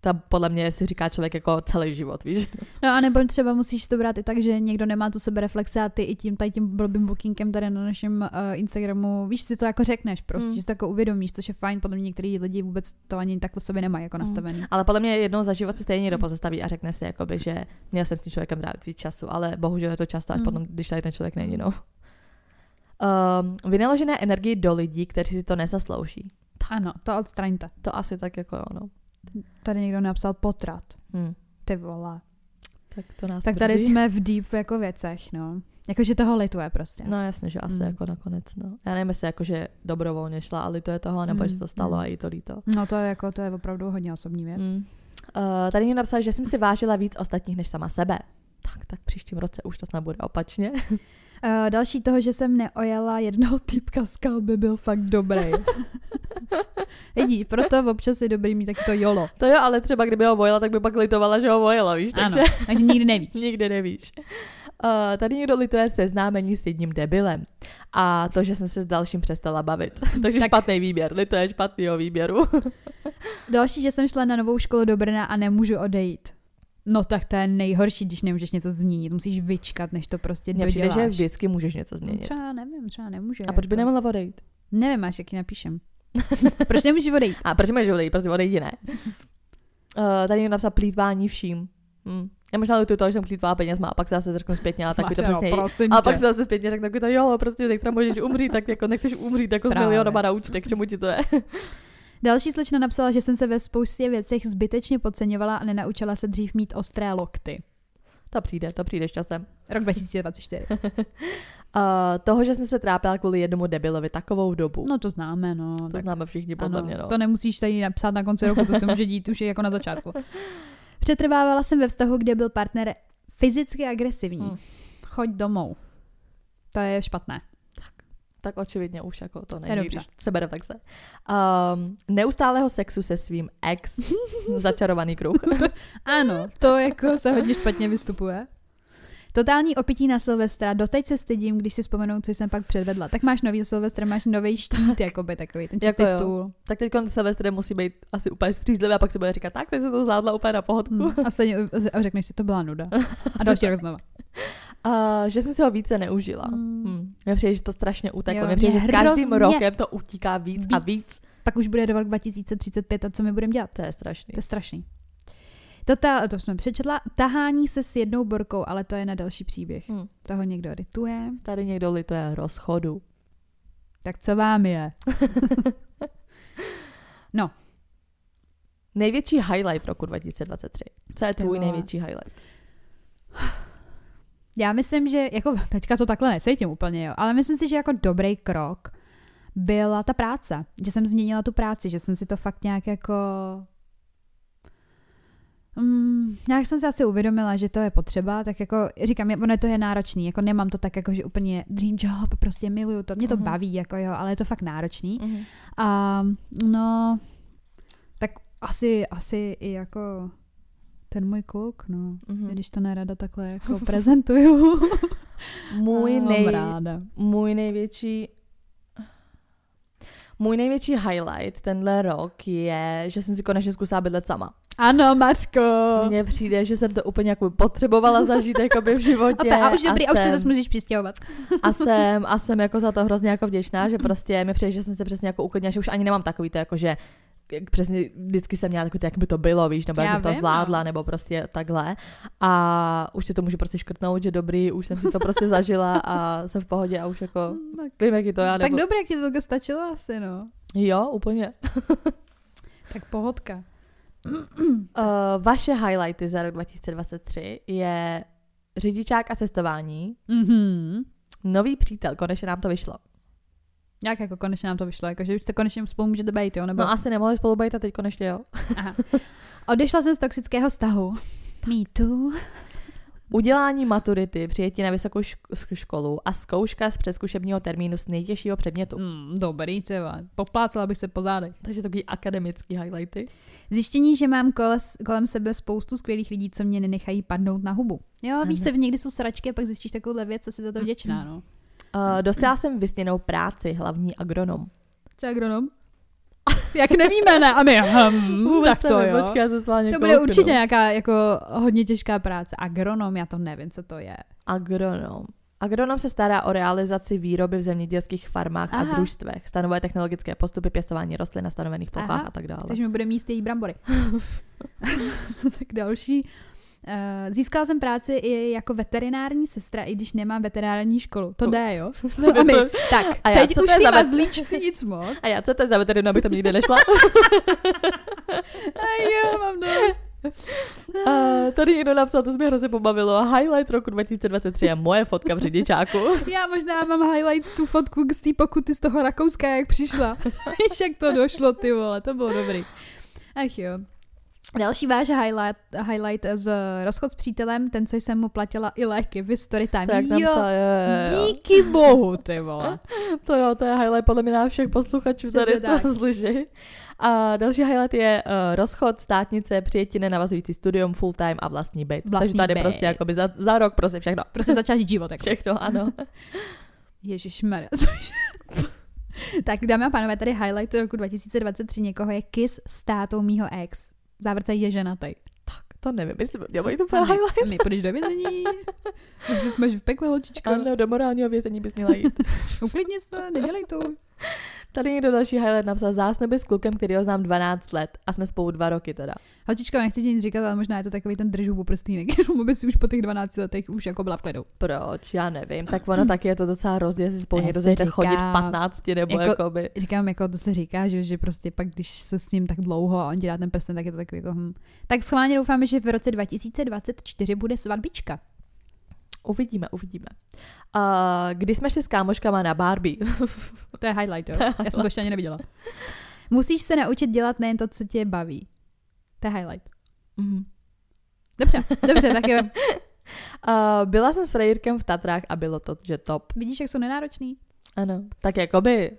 to podle mě si říká člověk jako celý život, víš? No a nebo třeba musíš to brát i tak, že někdo nemá tu sebereflexe a ty i tím tady tím blbým bookingem tady na našem uh, Instagramu, víš, si to jako řekneš prostě, Mm. že si to jako uvědomíš, což je fajn, podle mě některý lidi vůbec to ani takhle v sobě nemají jako Mm. nastavený. Ale podle mě jednou za život si stejně někdo pozastaví a řekne si, jakoby, že měl jsem s tím člověkem trávit víc času, ale bohužel je to často až Mm. potom, když tady ten člověk není, no. Um, vynaložené energii do lidí, kteří si to nezaslouží. Ano, to odstraňte. To asi tak jako jo, no. Tady někdo napsal potrat. Hm. Ty vole. Tak to nás Tak tady jsme v deep jako věcech, no. Jakože toho lituje prostě. No jasně, že asi Mm. jako nakonec, no. Já nevím, jestli jako, že dobrovolně šla a lituje toho, nebo Mm, že se to stalo mm. a jí to líto. No to je jako, to je opravdu hodně osobní věc. Mm. Uh, tady někdo napsal, že jsem si vážila víc ostatních než sama sebe. Tak, tak příštím roce už to snad bude opačně. [LAUGHS] Uh, další toho, že jsem neojala jednoho týpka z kalby, byl fakt dobrý. [LAUGHS] Vidíš, proto občas je dobrý mít taky to jolo. to jo, ale třeba kdyby ho vojela, tak by pak litovala, že ho vojela, víš, takže Ano, takže nikdy nevíš. [LAUGHS] nikdy nevíš. Uh, tady někdo lituje seznámení s jedním debilem. A to, že jsem se s dalším přestala bavit. [LAUGHS] takže Tak- špatný výběr, lituje špatného výběru. Další, že jsem šla na novou školu do Brna a nemůžu odejít. No tak to je nejhorší, když nemůžeš něco změnit. Musíš vyčkat, než to prostě Mně přijde, že vždycky můžeš něco No, změnit. Třeba nevím, třeba nemůže. A proč by jako. nemohla odejít? Nevím, až jaký napíšem. [LAUGHS] proč nemůžeš odejít? A proč můžeš odejít? Prostě odejdi, ne? Uh, [LAUGHS] tady někdo napsal plítvání vším. Hm. Já možná lutuju toho, že jsem plítvala penězma a pak se zase řeknu zpětně, ale tak by to přesně... prosím A pak se zase zpětně řeknu, takový to jo, prostě zítra můžeš umřít, tak jako nechceš umřít jako s milionama na účtech, k čemu ti to je? Další slečna napsala, že jsem se ve spoustě věcech zbytečně podceňovala a nenaučila se dřív mít ostré lokty. To přijde, to přijde s časem. Rok 2024. Uh, [LAUGHS] toho, že jsem se trápila kvůli jednomu debilovi takovou dobu. No to známe, no. to tak známe všichni podle ano, mě, no. To nemusíš tady napsat na konci roku, to se může dít už jako na začátku. [LAUGHS] Přetrvávala jsem ve vztahu, kde byl partner fyzicky agresivní. Hm. Choď domů. To je špatné. Tak očividně už jako to není, když sebereflexe. Um, neustálého sexu se svým ex, [LAUGHS] začarovaný kruh. Ano, to jako se hodně špatně vystupuje. Totální opití na Silvestra, doteď se stydím, když si vzpomenu, co jsem pak předvedla. Tak máš nový Silvestr, máš nový štít, jakoby takový, ten čistý Jako jo. stůl. tak teď Silvestr musí být asi úplně střízlivý a pak se bude říkat, tak teď se to zvládla úplně na pohodku. Hmm. A stejně a řekneš si, to byla nuda. [LAUGHS] A další rok znova. A že jsem si ho více neužila. Hmm. Hmm. Mně přijde, že to strašně uteklo. Mně přijde, že s každým rokem to utíká víc, a víc. víc. Pak už bude do rok 2035 a co my budeme dělat? To je strašný. To je strašný. To, ta, to jsem přečetla. Tahání se s jednou borkou, ale to je na další příběh. Hmm. Toho někdo rituje. Tady někdo lituje rozchodu. Tak co vám je? [LAUGHS] no, Největší highlight roku 2023. Co je tvůj největší highlight? já myslím, že jako [LAUGHS] teďka to takhle necítím úplně, jo, ale myslím si, že jako dobrý krok byla ta práce. Že jsem změnila tu práci, že jsem si to fakt nějak jako... Mm, nějak jsem si asi uvědomila, že to je potřeba, tak jako říkám, ono to je náročný, jako nemám to tak jako, že úplně dream job, prostě miluju to, mě to Mhm. baví, jako jo, ale je to fakt náročný. Mm-hmm. A no, tak asi, asi i jako ten můj kluk, no. Mhm. Když to nerada takhle jako prezentuju. [LAUGHS] Můj, nej, ráda. můj největší můj největší highlight tenhle rok je, že jsem si konečně zkusila bydlet sama. Ano, Mařko. Mně přijde, že jsem to úplně jako potřebovala zažít jakoby v A, životě. ta, a už dobrý, a už se jsem- zase můžeš přistěhovat. a jsem, a jsem jako za to hrozně jako vděčná, že prostě mi přijde, že jsem se přesně jako uklidnila, že už ani nemám takový to jako, že jak přesně vždycky jsem měla takový jak by to bylo, víš, nebo jak Já bych to vím, zvládla, no. nebo prostě takhle. A už si to můžu prostě škrtnout, že dobrý, už jsem si to prostě [LAUGHS] zažila a jsem v pohodě a už jako Tak, vím, jak je to já, tak nebo... dobré, jak ti to takhle stačilo asi, no. Jo, úplně. [LAUGHS] Tak pohodka. Uh, [CLEARS THROAT] vaše highlighty za rok 2023 je řidičák a cestování, Mhm. nový přítel, konečně nám to vyšlo. Jak jako konečně nám to vyšlo, jako že už se konečně spolu můžete být, jo? Nebo... No asi nemohli spolu být a teď konečně jo. Aha. Odešla jsem z toxického vztahu. Me too. Udělání maturity, přijetí na vysokou šk- školu a zkouška z přeskušebního termínu z nejtěžšího předmětu. Mm, dobrý, třeba. Poplácala bych se po zádech. Takže takový akademický highlighty. Zjištění, že mám koles, kolem sebe spoustu skvělých lidí, co mě nenechají padnout na hubu. Jo, víš Ano. se, někdy jsou sračky a pak zjistíš takovouhle věc a jsi za to vděčná, no. Uh, dostala jsem vysněnou práci, hlavní agronom. Co agronom? Jak nevíme, ne? A my, hm, tak to nevím, jo. Počkej, se s vámi To bude určitě nějaká jako hodně těžká práce. Agronom, já to nevím, co to je. Agronom. Agronom se stará o realizaci výroby v zemědělských farmách Aha. a družstvech, stanovuje technologické postupy pěstování rostlin na stanovených plochách Aha. a tak dále. Takže mi bude míst její brambory. [LAUGHS] [LAUGHS] tak další. Uh, získala jsem práci i jako veterinární sestra, i když nemám veterinární školu. To jde, jo? [LAUGHS] A my, [LAUGHS] tak, A já, teď co už ty zlíčci nic moc. A já, co to je za veterinu, abych tam nikdy nešla? [LAUGHS] A jo, mám dost. A tady někdo napsal, to se mi hrozně pobavilo. Highlight roku 2023 je moje fotka v řidičáku. Já možná mám highlight tu fotku z té pokuty z toho Rakouska, jak přišla. Víš, jak to došlo, ty vole, to bylo dobrý. Ach jo. Další váš highlight, highlight z rozchod s přítelem, ten, co jsem mu platila i léky v Storytime. Tak tam jo, psal, jo, jo, jo. díky bohu, ty vole. [LAUGHS] To jo, to je highlight podle mě na všech posluchačů tady, Přesně co tak. [LAUGHS] slyší. A další highlight je uh, rozchod, státnice, přijetí nenavazující studium, full time a vlastní byt. Vlastní Takže tady byt. prostě jakoby za, za rok prostě všechno. Prostě začal žít [LAUGHS] život. Jako. Všechno, ano. Ježíš Tak dámy a pánové, tady highlight roku 2023 někoho je kiss s tátou mýho ex. Závrce je ženatý. tak, To nevím, jestli by měl být to my, highlight. my půjdeš do vězení. [LAUGHS] Už jsme v pekle, holčičko. Ano, do morálního vězení bys měla jít. [LAUGHS] Uklidni se, nedělej to. [LAUGHS] Tady někdo další highlight napsal zásnuby s klukem, který ho znám 12 let a jsme spolu dva roky teda. Holčičko, nechci ti nic říkat, ale možná je to takový ten držu prstýnek, [LAUGHS] jenom aby si už po těch 12 letech už jako byla v klidu. Proč? Já nevím. Tak ono taky je to docela rozdíl, jestli spolu někdo začne říká, chodit v 15 nebo jako- jako, jakoby. Říkám, jako to se říká, že, že prostě pak, když se s ním tak dlouho a on dá ten prsten, tak je to takový jako hm. Tak schválně doufáme, že v roce 2024 bude svatbička. Uvidíme, uvidíme. Uh, když jsme šli s kámoškama na Barbie, [LAUGHS] To je highlight, jo. Já jsem to ještě ani neviděla. Musíš se naučit dělat nejen to, co tě baví. To je highlight. Mhm. Dobře, dobře, tak jo. [LAUGHS] uh, byla jsem s Frejírkem v Tatrách a bylo to, že top. Vidíš, jak jsou nenáročný? Ano, tak jakoby,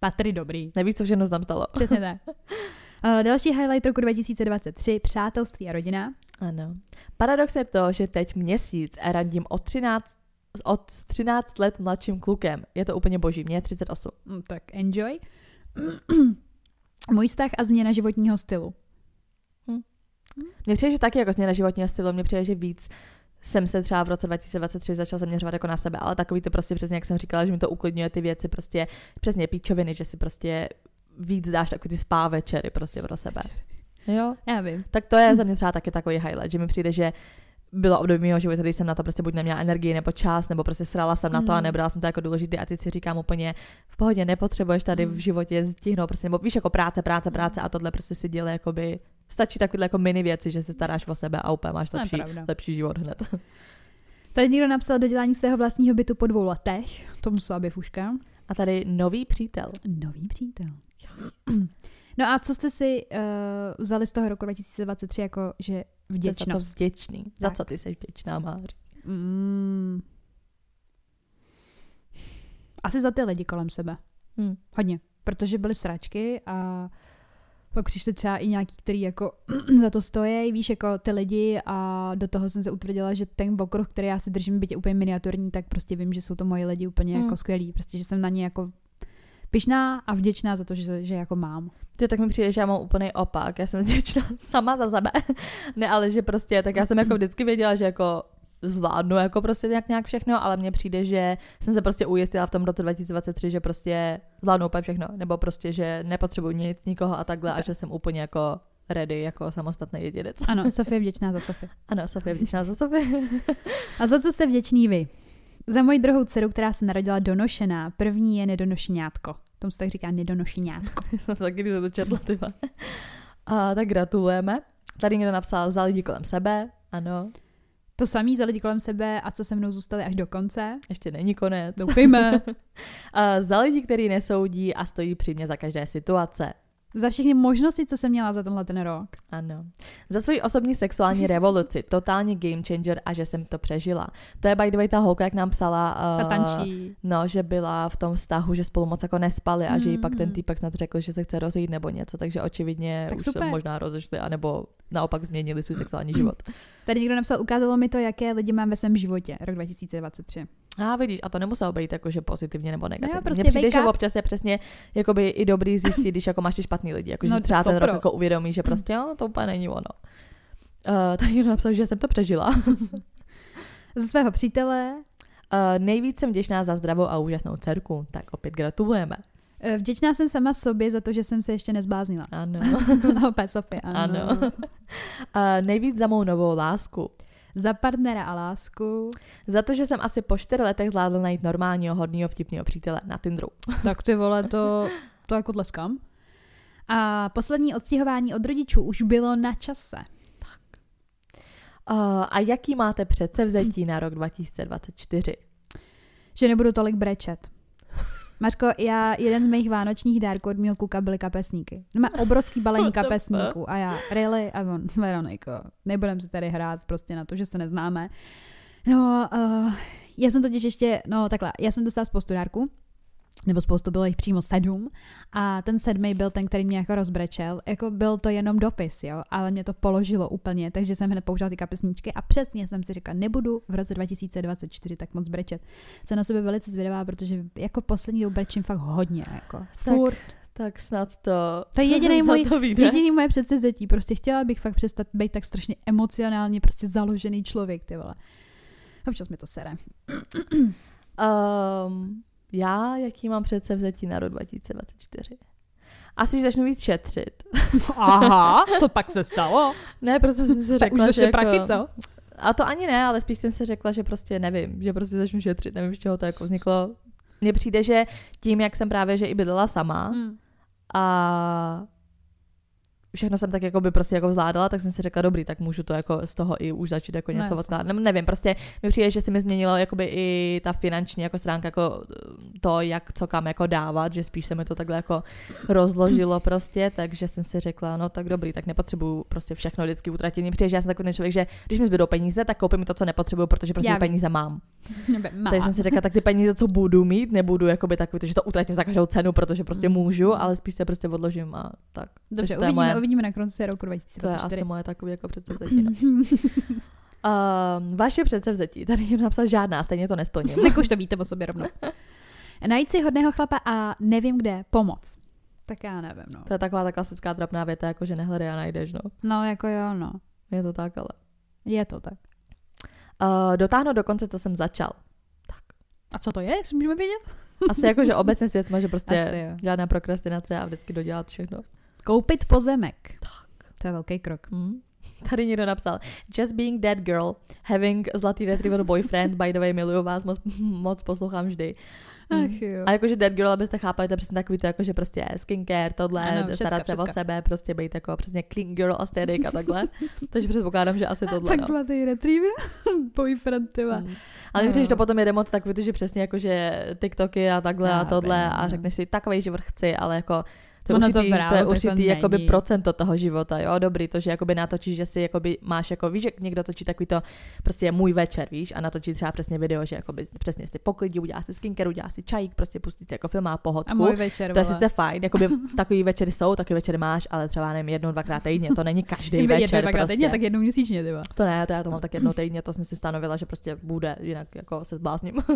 Tatry dobrý. nevíš, co všechno tam stalo. Přesně [LAUGHS] tak. Uh, další highlight roku 2023, přátelství a rodina. Ano. Paradox je to, že teď měsíc a randím od 13, od 13 let mladším klukem. Je to úplně boží, mě je 38. Mm, tak enjoy. [CLEARS THROAT] Můj vztah a změna životního stylu. Mně přijde, že taky jako změna životního stylu, mně přijde, že víc jsem se třeba v roce 2023 začala zaměřovat jako na sebe, ale takový to prostě přesně, jak jsem říkala, že mi to uklidňuje ty věci, prostě přesně píčoviny, že si prostě víc dáš takový ty spá večery prostě pro sebe. Jo. Já vím. Tak to je za mě třeba taky takový highlight, že mi přijde, že bylo období mého života, kdy jsem na to prostě buď neměla energii nebo čas, nebo prostě srala jsem na to a Mm. nebrala jsem to jako důležitý a teď si říkám úplně v pohodě, nepotřebuješ tady v životě stihnout, prostě, nebo víš, jako práce, práce, práce a tohle prostě si dělá jakoby, stačí takovýhle jako mini věci, že se staráš o sebe a úplně máš lepší, lepší život hned. [LAUGHS] Tady někdo napsal dodělání svého vlastního bytu po dvou letech. To musela být fuška. A tady nový přítel. Nový přítel. [CLEARS THROAT] No a co jste si uh, vzali z toho roku 2023 jako, že Jsi za to vděčnost? vděčný. Za Tak. co ty jsi vděčná, Máři? Mm. Asi za ty lidi kolem sebe. Hm. Hodně. Protože byly sračky a pak přišli třeba i nějaký, který jako [CLEARS THROAT] za to stojí, víš, jako ty lidi a do toho jsem se utvrdila, že ten okruh, který já si držím, byť je úplně miniaturní, tak prostě vím, že jsou to moje lidi úplně Mm. jako skvělí. Prostě, že jsem na ně jako pyšná a vděčná za to, že, že jako mám. Ty tak mi přijde, že já mám úplný opak. Já jsem vděčná [LAUGHS] sama za sebe. [LAUGHS] ne, ale že prostě, tak já jsem jako vždycky věděla, že jako zvládnu jako prostě nějak, nějak všechno, ale mně přijde, že jsem se prostě ujistila v tom roce 2023, že prostě zvládnu úplně všechno, nebo prostě, že nepotřebuji nic, nikoho a takhle a že jsem úplně jako ready jako samostatný jedinec. Ano, [LAUGHS] Sofie je vděčná za Sofie. Ano, Sofie je vděčná za Sofie. A za co jste vděční vy? Za moji druhou dceru, která se narodila donošená. První je nedonošeňátko. Tomu se tak říká nedonošeňátko. [LAUGHS] Já jsem taky to četla, ty vole. A tak gratulujeme. Tady někdo napsal za lidi kolem sebe, ano, To samý za lidi kolem sebe a co se mnou zůstali až do konce. ještě není konec. Doufejme. [LAUGHS] Za lidi, který nesoudí a stojí při mě za každé situace. Za všechny možnosti, co jsem měla za tenhle ten rok. Ano. Za svoji osobní sexuální revoluci, totální game changer a že jsem to přežila. To je by the way ta holka, jak nám psala, Ta uh, tančí. no, že byla v tom vztahu, že spolu moc jako nespali a že jí pak ten Mhm. týpek snad řekl, že se chce rozejít nebo něco, takže očividně Tak už super. se možná rozešli, anebo naopak změnili svůj [CLEARS THROAT] sexuální život. Tady někdo napsal, ukázalo mi to, jaké lidi mám ve svém životě, rok 2023. A vidíš, a to nemuselo být jako, že pozitivně nebo negativně. prostě Mně přijde, že občas je přesně jakoby i dobrý zjistit, když jako máš ty špatný lidi. Jako, že No, si třeba ten rok jako uvědomí, že prostě jo, to úplně není ono. Uh, tady někdo napsal, že jsem to přežila. [LAUGHS] Ze svého přítele, Uh, nejvíc jsem vděčná za zdravou a úžasnou dcerku, tak opět gratulujeme. eh, vděčná jsem sama sobě za to, že jsem se ještě nezbláznila. Ano. [LAUGHS] Opět Sofie, ano. ano. uh, nejvíc za mou novou lásku. Za partnera a lásku. Za to, že jsem asi po čtyři letech zvládla najít normálního, hodného, vtipného přítele na Tinderu. [LAUGHS] Tak ty vole, to, to jako tleskám. A poslední odstěhování od rodičů už bylo na čase. Uh, a jaký máte předsevzetí na rok 2024? Že nebudu tolik brečet. Mařko, já, jeden z mých vánočních dárků od mého kluka byly kapesníky. Má obrovský balení kapesníků a já, really? A on, Veroniko, nebudem se tady hrát prostě na to, že se neznáme. No, uh, já jsem totiž ještě, no takhle, já jsem dostala spoustu dárků, nebo spoustu, bylo jich přímo sedm a ten sedmý byl ten, který mě jako rozbrečel. Jako byl to jenom dopis, jo, ale mě to položilo úplně, takže jsem hned použila ty kapesníčky a přesně jsem si říkala, nebudu v roce 2024 tak moc brečet. Jsem na sebe velice zvědavá, protože jako poslední dobu brečím fakt hodně, jako furt. Tak snad to. To je [LAUGHS] jediný můj, to vyjde. jediný moje předsevzetí. Prostě chtěla bych fakt přestat být tak strašně emocionálně prostě založený člověk, ty vole. Občas mi to sere. Um, já, jaký mám předsevzetí na rok 2024? Asi, že začnu víc šetřit. [LAUGHS] Aha, co pak se stalo? Ne, prostě jsem si už řekla, že jako... prachy, co? A to ani ne, ale spíš jsem si řekla, že prostě nevím, že prostě začnu šetřit, nevím, z čeho to jako vzniklo. Mně přijde, že tím, jak jsem právě, že i bydlela sama Hmm. a všechno jsem tak jako by prostě jako zvládala, tak jsem si řekla, dobrý, tak můžu to jako z toho i už začít jako No, něco odkládat. Ne, nevím, prostě mi přijde, že se mi změnilo jakoby i ta finanční jako stránka, jako to, jak co kam jako dávat, že spíš se mi to takhle jako rozložilo [CLEARS THROAT] prostě, takže jsem si řekla, no tak dobrý, tak nepotřebuju prostě všechno vždycky utratit. Mně přijde, že já jsem takový ten člověk, že když mi zbydou peníze, tak koupím to, co nepotřebuju, protože prostě Já peníze mám. [LAUGHS] Nebe, má. Takže jsem si řekla, tak ty peníze, co budu mít, nebudu jakoby takový, to, že to utratím za každou cenu, protože prostě Mm. můžu, ale spíš se prostě odložím a tak. Dobře, uvidíme, moje- uvidíme na konci roku To je 2024. asi moje takové jako předsevzetí. No. Um, [LAUGHS] vaše předsevzetí, tady někdo napsal žádná, stejně to nesplním. [LAUGHS] Tak už to víte o sobě rovnou. Najít si hodného chlapa a nevím kde pomoc. Tak já nevím, no. To je taková ta klasická trapná věta, jako že nehledej a najdeš, no. No, jako jo, no. Je to tak, ale. Je to tak. Uh, dotáhnout do konce, co jsem začal. A co to je, jestli můžeme vědět? Asi jako, že obecně svět má, že prostě Asi žádná prokrastinace a vždycky dodělat všechno. Koupit pozemek. To je velký krok. Hmm. Tady někdo napsal, just being that girl, having zlatý retriever boyfriend, by the way, miluju vás, moc, moc poslouchám vždy. Hmm. Ach jo. A jakože dead girl, abyste chápali, to je přesně takový to, jako, že prostě skincare, tohle, Ano, všecka, starat se o sebe, prostě být jako přesně clean girl aesthetic a takhle. [LAUGHS] Takže předpokládám, že asi tohle. tak no. zlatý retriever, [LAUGHS] boyfriend, tyva. Mm. Ale No. když to potom jede moc takový, to, že přesně jako, že TikToky a takhle Já a tohle vím, a no. řekneš si, takový život chci, ale jako to je Ono to určitý, to, právě je takhle určitý jakoby není. procento toho života, jo, dobrý, to, že jakoby natočíš, že si jakoby máš jako, víš, že někdo točí takový to, prostě je můj večer, víš, a natočí třeba přesně video, že jakoby přesně si poklidí, udělá si skincare, udělá si čajík, prostě pustí si jako film a pohodku. A můj večer, to je vole. sice fajn, jakoby [LAUGHS] takový večery jsou, takový večery máš, ale třeba nevím, jednou, dvakrát týdně, to není každý Jednou, večer dvakrát prostě. týdně, tak jednou měsíčně, tyva. To ne, to já to mám tak jednou týdně, to jsem si stanovila, že prostě bude, jinak jako se zblázním. [LAUGHS]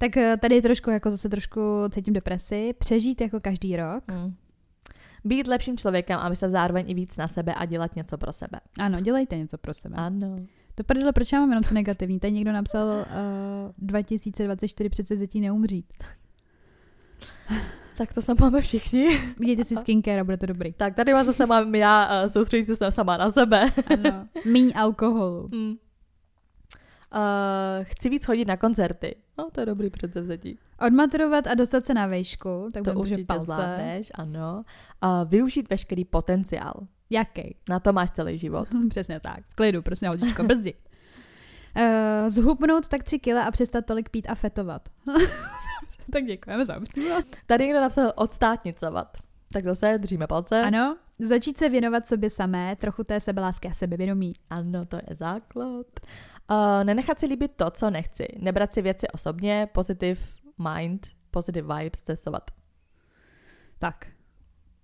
Tak eh, tady trošku, jako zase trošku cítím depresi. Přežít jako každý rok. Hmm. Být lepším člověkem a myslet zároveň i víc na sebe a dělat něco pro sebe. Ano, dělejte něco pro sebe. Ano. To prdele, proč já mám jenom to negativní? Tady někdo napsal uh, 2024 předsevzetí neumřít. Tak to se máme všichni. Udějte si skincare a bude to dobrý. Tak tady vás zase mám já uh, soustředit se sama na sebe. Ano. Míň alkoholu. Hmm. Uh, chci víc chodit na koncerty. No, to je dobrý předsevzetí. Odmaturovat a dostat se na vejšku, tak To určitě palce. zvládneš, ano. Uh, využít veškerý potenciál. Jaký? Na to máš celý život. [LAUGHS] Přesně tak. Klidu, prosím, holčičko, brzy. Uh, zhubnout tak tři kila a přestat tolik pít a fetovat. [LAUGHS] tak děkujeme za. Tady někdo napsal odstátnicovat. Tak zase držíme palce. Ano, začít se věnovat sobě samé, trochu té sebelásky a sebevědomí. Ano, to je základ. Uh, nenechat si líbit to, co nechci. Nebrat si věci osobně, positive mind, positive vibes testovat. Tak.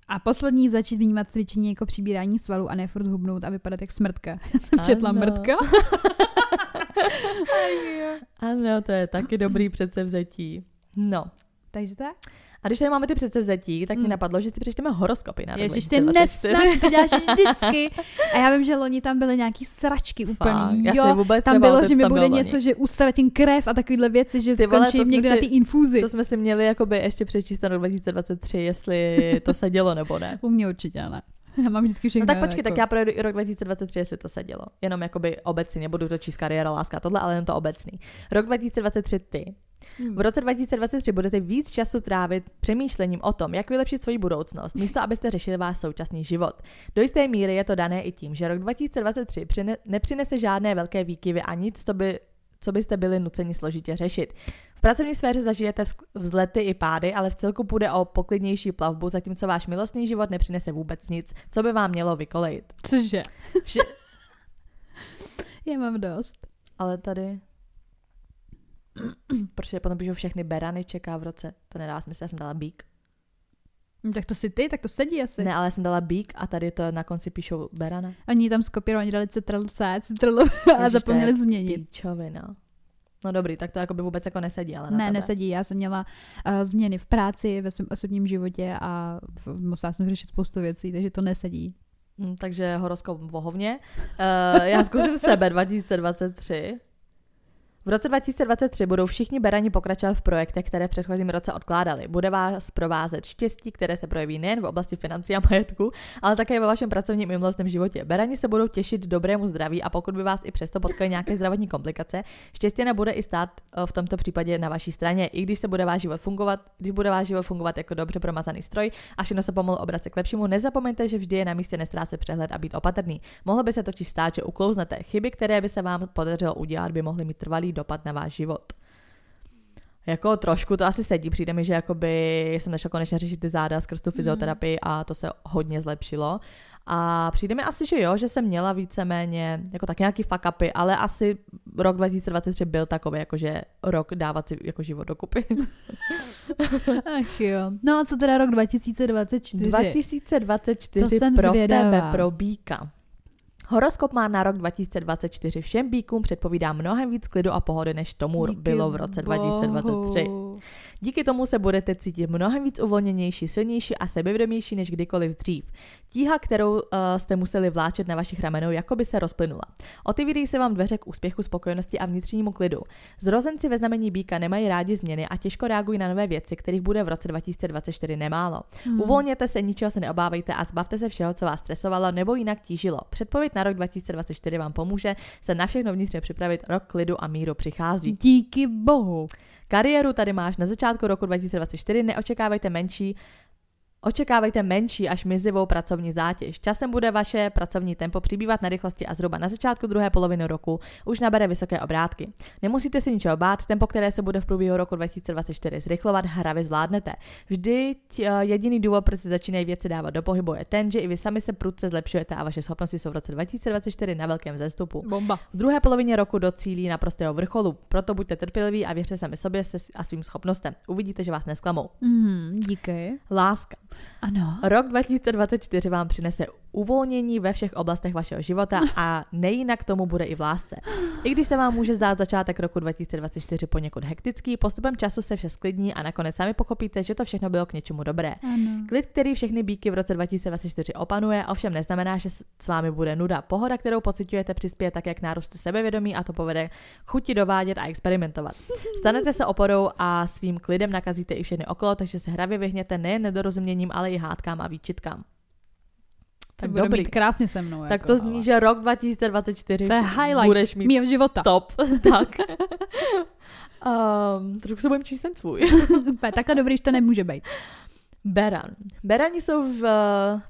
A poslední začít vnímat cvičení jako přibírání svalů a ne furt hubnout a vypadat jak smrtka. [LAUGHS] Já jsem četla Ano. mrtka. [LAUGHS] Ano, to je taky dobrý předsevzetí. No. Takže tak? A když tady máme ty předsevzetí, tak mi Hmm. napadlo, že si přečteme horoskopy na rok Ježiš, ty 2024. nesnaž, to děláš [LAUGHS] vždycky. A já vím, že loni tam byly nějaký sračky úplný. já Jo, vůbec tam bylo, že mi bude bylo loni. něco, že ustratím krev a takovéhle věci, že Ty vole, skončím někde si- na ty infúzi. To jsme si měli jakoby ještě přečíst na rok 2023, jestli to se dělo nebo ne. U mě určitě ne. [LAUGHS] Já mám vždycky všechno. No tak počkej, jako... tak já projedu i rok 2023, jestli to se dělo. Jenom jakoby obecně, nebudu to číst kariéra, láska, tohle, ale jen to obecný. Rok 2023 ty. V roce 2023 budete víc času trávit přemýšlením o tom, jak vylepšit svoji budoucnost, místo abyste řešili váš současný život. Do jisté míry je to dané i tím, že rok 2023 přine- nepřinese žádné velké výkyvy a nic, co by co byste byli nuceni složitě řešit. V pracovní sféře zažijete vz- vzlety i pády, ale v celku půjde o poklidnější plavbu, zatímco váš milostný život nepřinese vůbec nic, co by vám mělo vykolejit. Cože? Vše- [LAUGHS] Já mám dost. ale tady... [CLEARS THROAT] Protože potom píšou všechny berany čeká v roce. To nedá smysl, já jsem dala bík. Hm, Tak to si ty, tak to sedí asi. Ne, ale já jsem dala bík a tady to na konci píšou berana. Oni tam skopírovali, dali citrl C, citrl a zapomněli změnit. Píčovina. No dobrý, tak to jako by vůbec jako nesedí, ale na ne, tebe. nesedí. Já jsem měla uh, změny v práci, ve svém osobním životě a musela jsem řešit spoustu věcí, takže to nesedí. Mm, takže horoskop vohovně. Uh, já zkusím sebe [LAUGHS] 2023. V roce 2023 budou všichni berani pokračovat v projektech, které v předchozím roce odkládali. Bude vás provázet štěstí, které se projeví nejen v oblasti financí a majetku, ale také ve vašem pracovním i milostném životě. Berani se budou těšit dobrému zdraví a pokud by vás i přesto potkaly nějaké zdravotní komplikace, štěstí nebude i stát eh, v tomto případě na vaší straně, i když se bude váš život fungovat, když bude váš život fungovat jako dobře promazaný stroj a všechno se pomalu obrace k lepšímu, nezapomeňte, že vždy je na místě nestrácet přehled a být opatrný. Mohlo by se totiž stát, že uklouznete. Chyby, které by se vám podařilo udělat, by mohly mít trvalý dopad na váš život. Jako trošku to asi sedí, přijde mi, že jakoby jsem začala konečně řešit ty záda skrz tu fyzioterapii a to se hodně zlepšilo. A přijde mi asi, že jo, že jsem měla víceméně jako tak nějaký fuck upy, ale asi rok 2023 byl takový, jakože rok dávat si jako život dokupy. [LAUGHS] Ach jo. No a co teda rok 2024? 2024 To jsem pro zvědavá. tebe, pro Bíka. Horoskop má na rok 2024. Všem bíkům předpovídá mnohem víc klidu a pohody, než tomu Díky bylo v roce 2023. bohu. Díky tomu se budete cítit mnohem víc uvolněnější, silnější a sebevědomější než kdykoliv dřív. Tíha, kterou uh, jste museli vláčet na vašich ramenou, jako by se rozplynula. Otevírají se vám dveře k úspěchu, spokojenosti a vnitřnímu klidu. Zrozenci ve znamení býka nemají rádi změny a těžko reagují na nové věci, kterých bude v roce 2024 nemálo. Hmm. Uvolněte se, ničeho se neobávejte a zbavte se všeho, co vás stresovalo nebo jinak tížilo. Předpověď na rok 2024 vám pomůže se na všechno vnitřně připravit. Rok klidu a míru přichází. Díky bohu. Kariéru tady máš na začátku roku 2024, neočekávejte menší Očekávejte menší až mizivou pracovní zátěž. Časem bude vaše pracovní tempo přibývat na rychlosti a zhruba na začátku druhé poloviny roku už nabere vysoké obrátky. Nemusíte si ničeho bát, tempo, které se bude v průběhu roku 2024 zrychlovat, hravě zvládnete. Vždy jediný důvod, proč se začínají věci dávat do pohybu, je ten, že i vy sami se prudce zlepšujete a vaše schopnosti jsou v roce 2024 na velkém vzestupu. Bomba. V druhé polovině roku docílí naprostého vrcholu, proto buďte trpěliví a věřte sami sobě a svým schopnostem. Uvidíte, že vás nesklamou. Mm, díky. Láska. Ano. Rok 2024 vám přinese uvolnění ve všech oblastech vašeho života a nejinak tomu bude i v lásce. I když se vám může zdát začátek roku 2024 poněkud hektický, postupem času se vše sklidní a nakonec sami pochopíte, že to všechno bylo k něčemu dobré. Ano. Klid, který všechny bíky v roce 2024 opanuje, ovšem neznamená, že s vámi bude nuda. Pohoda, kterou pocitujete, přispěje také k nárůstu sebevědomí a to povede k chuti dovádět a experimentovat. Stanete se oporou a svým klidem nakazíte i všechny okolo, takže se hravě vyhněte nejen nedorozuměním, ale i hádkám a výčitkám. Tak bude dobrý. mít krásně se mnou. Tak jako, to zní, ale- že rok 2024 To je highlight budeš mít mýho života. top. [LAUGHS] tak. um, [LAUGHS] trošku se budem číst ten svůj. Úplně takhle dobrý, že to nemůže být. Beran. Berani jsou, v,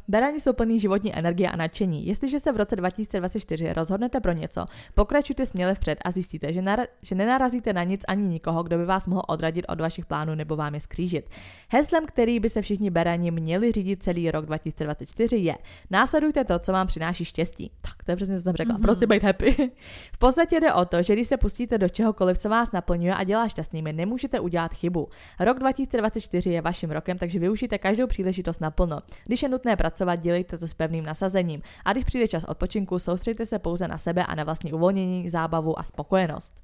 berani jsou plný životní energie a nadšení. Jestliže se v roce 2024 rozhodnete pro něco, pokračujte směle vpřed a zjistíte, že, nara, že nenarazíte na nic ani nikoho, kdo by vás mohl odradit od vašich plánů nebo vám je skřížit. Heslem, který by se všichni berani měli řídit celý rok 2024 je Následujte to, co vám přináší štěstí. Tak, to je přesně, co jsem řekla. Mhm. Mm-hmm. Prostě být happy. [LAUGHS] v podstatě jde o to, že když se pustíte do čehokoliv, co vás naplňuje a dělá šťastnými, nemůžete udělat chybu. Rok 2024 je vaším rokem, takže využijte každou příležitost naplno. Když je nutné pracovat, dělejte to s pevným nasazením. A když přijde čas odpočinku, soustřeďte se pouze na sebe a na vlastní uvolnění, zábavu a spokojenost.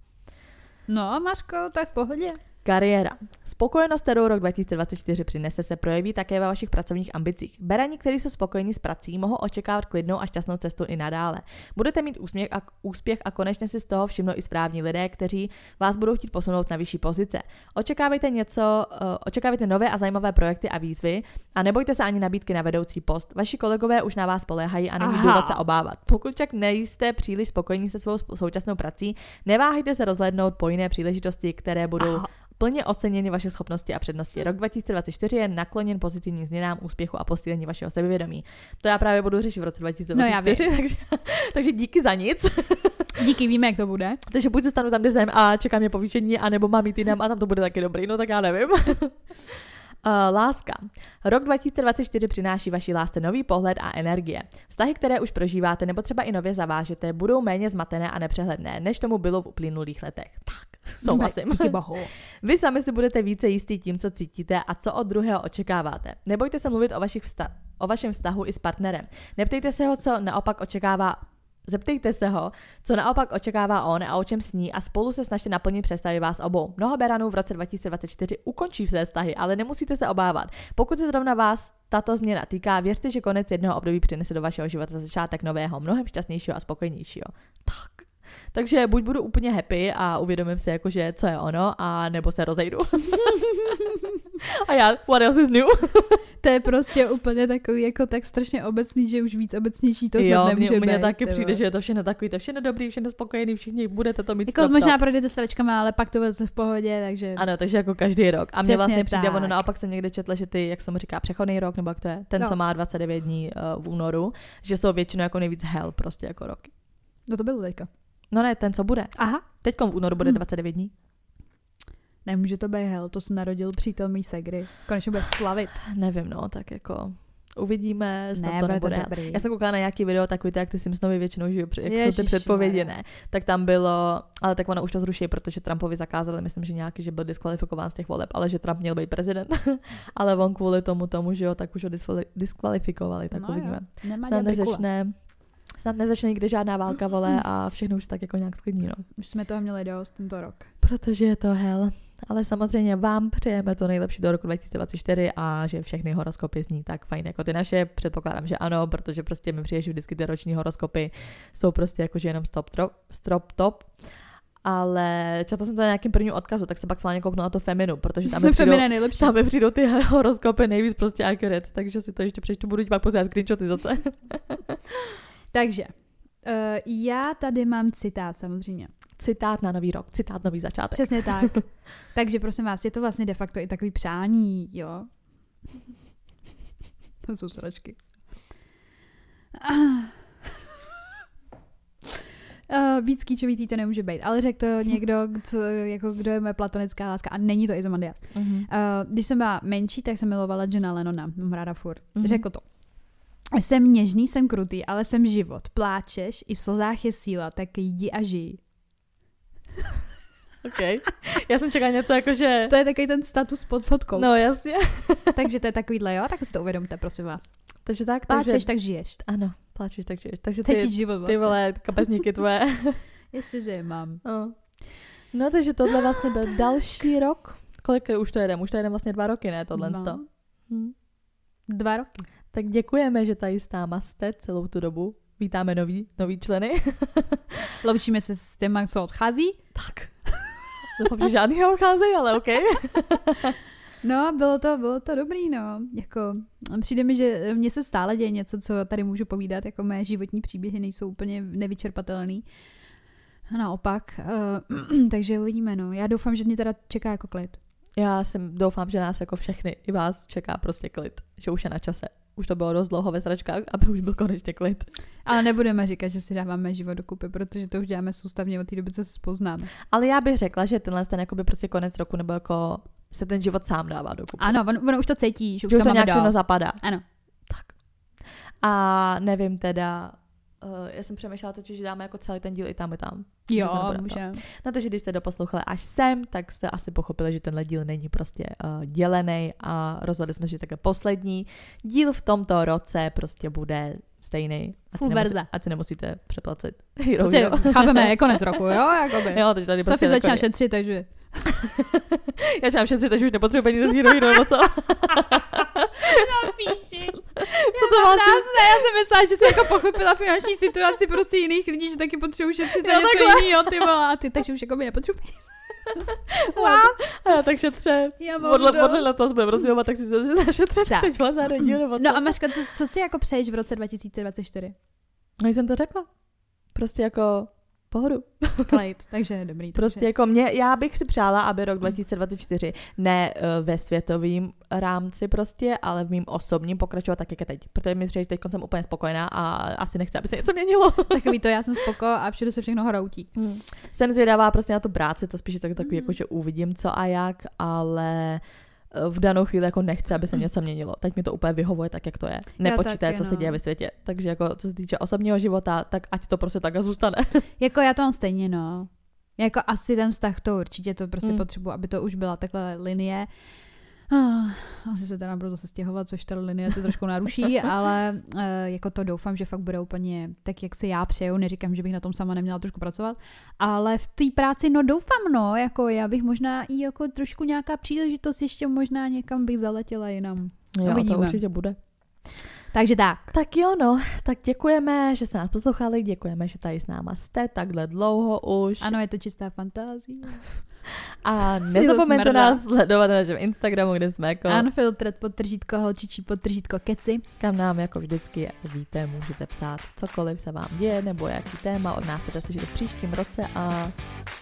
No, Mařko, to je v pohodě. Kariéra. Spokojenost, kterou rok 2024 přinese, se projeví také ve vašich pracovních ambicích. Berani, kteří jsou spokojení s prací, mohou očekávat klidnou a šťastnou cestu i nadále. Budete mít úspěch a, úspěch a konečně si z toho všimnou i správní lidé, kteří vás budou chtít posunout na vyšší pozice. Očekávejte něco, uh, očekávejte nové a zajímavé projekty a výzvy a nebojte se ani nabídky na vedoucí post. Vaši kolegové už na vás spoléhají a není důvod se obávat. Pokud však nejste příliš spokojení se svou současnou prací, neváhejte se rozhlédnout po jiné příležitosti, které budou Aha. Plně oceněny vaše schopnosti a přednosti. Rok 2024 je nakloněn pozitivním změnám, úspěchu a posílení vašeho sebevědomí. To já právě budu řešit v roce 2024, No, [LAUGHS] takže, takže díky za nic. [LAUGHS] Díky, víme, jak to bude. takže buď zůstanu tam, kde jsem a čeká mě povýšení, anebo mám jít jinam a tam to bude taky dobrý, no tak já nevím. [LAUGHS] Uh, láska. Rok 2024 přináší vaší lásce nový pohled a energie. Vztahy, které už prožíváte nebo třeba i nově zavážete, budou méně zmatené a nepřehledné, než tomu bylo v uplynulých letech. Tak, [LAUGHS] souhlasím. [LAUGHS] Vy sami si budete více jistý tím, co cítíte a co od druhého očekáváte. Nebojte se mluvit o, vašich vsta- o vašem vztahu i s partnerem. Neptejte se ho, co naopak očekává Zeptejte se ho, co naopak očekává on a o čem sní a spolu se snažte naplnit představy vás obou. Mnoho beranů v roce 2024 ukončí své vztahy, ale nemusíte se obávat. Pokud se zrovna vás tato změna týká, věřte, že konec jednoho období přinese do vašeho života začátek nového, mnohem šťastnějšího a spokojenějšího. Tak. Takže buď budu úplně happy a uvědomím si, jakože co je ono, a nebo se rozejdu. [LAUGHS] [LAUGHS] a já, what else is new? [LAUGHS] to je prostě úplně takový jako tak strašně obecný, že už víc obecnější to jo, nemůže mně, mně být, taky přijde, že je to všechno takový, to všechno dobrý, všechno spokojený, všichni budete to mít Jako stop, možná projdete s ale pak to bude v pohodě, takže... Ano, takže jako každý rok. A Přesně vlastně přijde, tak. ono naopak jsem někde četla, že ty, jak jsem říká, přechodný rok, nebo jak to je, ten, No. co má 29 dní uh, v únoru, že jsou většinou jako nejvíc hell prostě jako roky. No to bylo teďka. No ne, ten, co bude. Aha, Teď v únoru bude Hmm. 29 dní. Nemůže to být hell, to se narodil přítel mý segry. Konečně bude slavit. [SIGHS] Nevím, no, tak jako uvidíme, snad Ne, to bude to nebude. dobrý. Já jsem koukala na nějaký video, takový to, jak ty Simpsonovi většinou žijou, jak jsou ty předpovědi, ne. Tak tam bylo, ale tak ono už to zruší, protože Trumpovi zakázali, myslím, že nějaký, že byl diskvalifikován z těch voleb, ale že Trump měl být prezident. [LAUGHS] ale on kvůli tomu, tomu, že jo, tak už ho diskvali- diskvalifikovali, tak no uvidíme. Jo. Snad nezačne, snad nezačne nikde žádná válka, vole, [CLEARS THROAT] a všechno už tak jako nějak sklidní, no. Už jsme toho měli dost tento rok. Protože je to hell. Ale samozřejmě vám přejeme to nejlepší do roku 2024 a že všechny horoskopy zní tak fajn jako ty naše. Předpokládám, že ano, protože prostě mi přijde, že vždycky ty roční horoskopy jsou prostě jakože jenom stop, trop, strop top. Ale četla jsem to na nějakým prvním odkazu, tak se pak schválně kouknu na to Feminu, protože tam mi [LAUGHS] přijdou, tam mi přijdou ty [LAUGHS] horoskopy nejvíc prostě accurate, takže si to ještě přečtu, budu ti pak posílat screenshoty zase. [LAUGHS] Takže, uh, já tady mám citát samozřejmě. Citát na nový rok, citát nový začátek. Přesně tak. [LAUGHS] Takže prosím vás, je to vlastně de facto i takový přání, jo? To jsou sračky. Uh, víc kýčovitý to nemůže být, ale řekl to někdo, co, jako, kdo je moje platonická láska a není to Izomandias. Mhm. Uh, když jsem byla menší, tak jsem milovala Johna Lennona, mám ráda furt. Mm-hmm. Řekl to. Jsem něžný, jsem krutý, ale jsem život. Pláčeš, i v slzách je síla, tak jdi a žij. OK. Já jsem čekala něco jako, že... To je takový ten status pod fotkou. No jasně. [LAUGHS] Takže to je takovýhle, jo? Tak si to uvědomte, prosím vás. Takže tak, Pláčeš, takže... tak žiješ. Ano, pláčeš, takže... Takže ty, život vlastně. ty vole, kapesníky [LAUGHS] tvoje. Ještě, že je mám. no. no, takže tohle vlastně byl další rok. Kolik už to jedem? Už to jedem vlastně dva roky, ne? Tohle No. no. hm. Dva roky. Tak děkujeme, že tady s náma jste celou tu dobu. Vítáme nový, nový členy. [LAUGHS] Loučíme se s těma, co odchází. tak. [LAUGHS] Doufám, že žádný neodcházejí, ale OK. [LAUGHS] No, bylo to, bylo to dobrý, no. Jako, přijde mi, že mně se stále děje něco, co tady můžu povídat, jako mé životní příběhy nejsou úplně nevyčerpatelný. Naopak, uh, [CLEARS THROAT] takže uvidíme, no. Já doufám, že mě teda čeká jako klid. Já jsem doufám, že nás jako všechny i vás čeká prostě klid. Že už je na čase. Už to bylo dost dlouho ve sračkách, aby už byl konečně klid. Ale nebudeme říkat, že si dáváme život do kupy, protože to už děláme soustavně od té doby, co se spoznáme. Ale já bych řekla, že tenhle ten jakoby prostě konec roku nebo jako se ten život sám dává do kupy. Ano, ono, ono už to cítí, že už že už to, to nějak všechno zapadá. Ano. Tak. A nevím teda, uh, já jsem přemýšlela totiž, že dáme jako celý ten díl i tam, i tam. Jo, nebude to. může. Na to, že když jste doposlouchali až sem, tak jste asi pochopili, že tenhle díl není prostě uh, dělený a rozhodli jsme, že takhle poslední díl v tomto roce prostě bude stejný. Ať Full si nemusí- verze. Ať si nemusíte přeplacet Hero, Prostě chápeme, je konec [LAUGHS] roku, jo? Jakoby. Jo, takže tady prostě začíná takový- šetřit, takže... [LAUGHS] Já začínám šetřit, takže už nepotřebuji peníze z Hero Hero, nebo co? Píči. Co to vás Ne, já jsem myslela, že jsi jako pochopila finanční situaci prostě jiných lidí, že taky potřebuji šetřit na Jo, něco jiného, ty vole, a ty, takže už jako by nepotřebuji peníze. [LAUGHS] A já tak šetře. Já Podle, podle na to jsme rozdělovat, tak si to našetřet Tak. teď vás díl, nebo co? No a Maška, co, co si jako přeješ v roce 2024? No jsem to řekla. Prostě jako pohodu. [LAUGHS] Klejt, takže dobrý. Prostě jako mě, já bych si přála, aby rok 2024 ne uh, ve světovým rámci prostě, ale v mým osobním pokračoval tak, jak je teď. Protože mi přijde, že teď jsem úplně spokojená a asi nechci, aby se něco měnilo. [LAUGHS] Takový to, já jsem spoko a všude se všechno hroutí. Hmm. Jsem zvědavá prostě na tu práci, to spíš je tak, takový, Mhm. jako, že uvidím co a jak, ale v danou chvíli jako nechci, aby se něco měnilo. Teď mi to úplně vyhovuje tak, jak to je. Nepočítaje, taky, co se no. děje ve světě. Takže jako co se týče osobního života, tak ať to prostě tak a zůstane. [LAUGHS] Jako já to mám stejně, no. Jako asi ten vztah to určitě to prostě mm. potřebuji, aby to už byla takhle linie. Ah, asi se teda budu zase stěhovat, což ta linie se trošku naruší, [LAUGHS] ale uh, jako to doufám, že fakt bude úplně tak, jak si já přeju. Neříkám, že bych na tom sama neměla trošku pracovat, ale v té práci, no doufám, no, jako já bych možná i jako trošku nějaká příležitost ještě možná někam bych zaletěla jinam. Jo, Uvidíme. to určitě bude. Takže tak. Tak jo, no, tak děkujeme, že jste nás poslouchali, děkujeme, že tady s náma jste takhle dlouho už. Ano, je to čistá fantázie. [LAUGHS] A nezapomeňte nás sledovat na našem Instagramu, kde jsme jako, Unfiltered podtržítko holčičí podtržítko keci. kam nám jako vždycky, jak víte, můžete psát cokoliv se vám děje, nebo jaký téma od nás chcete slyšet v příštím roce a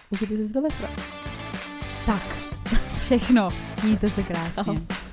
užijte si Silvestra. Tak, všechno. Mějte se krásně. Ahoj.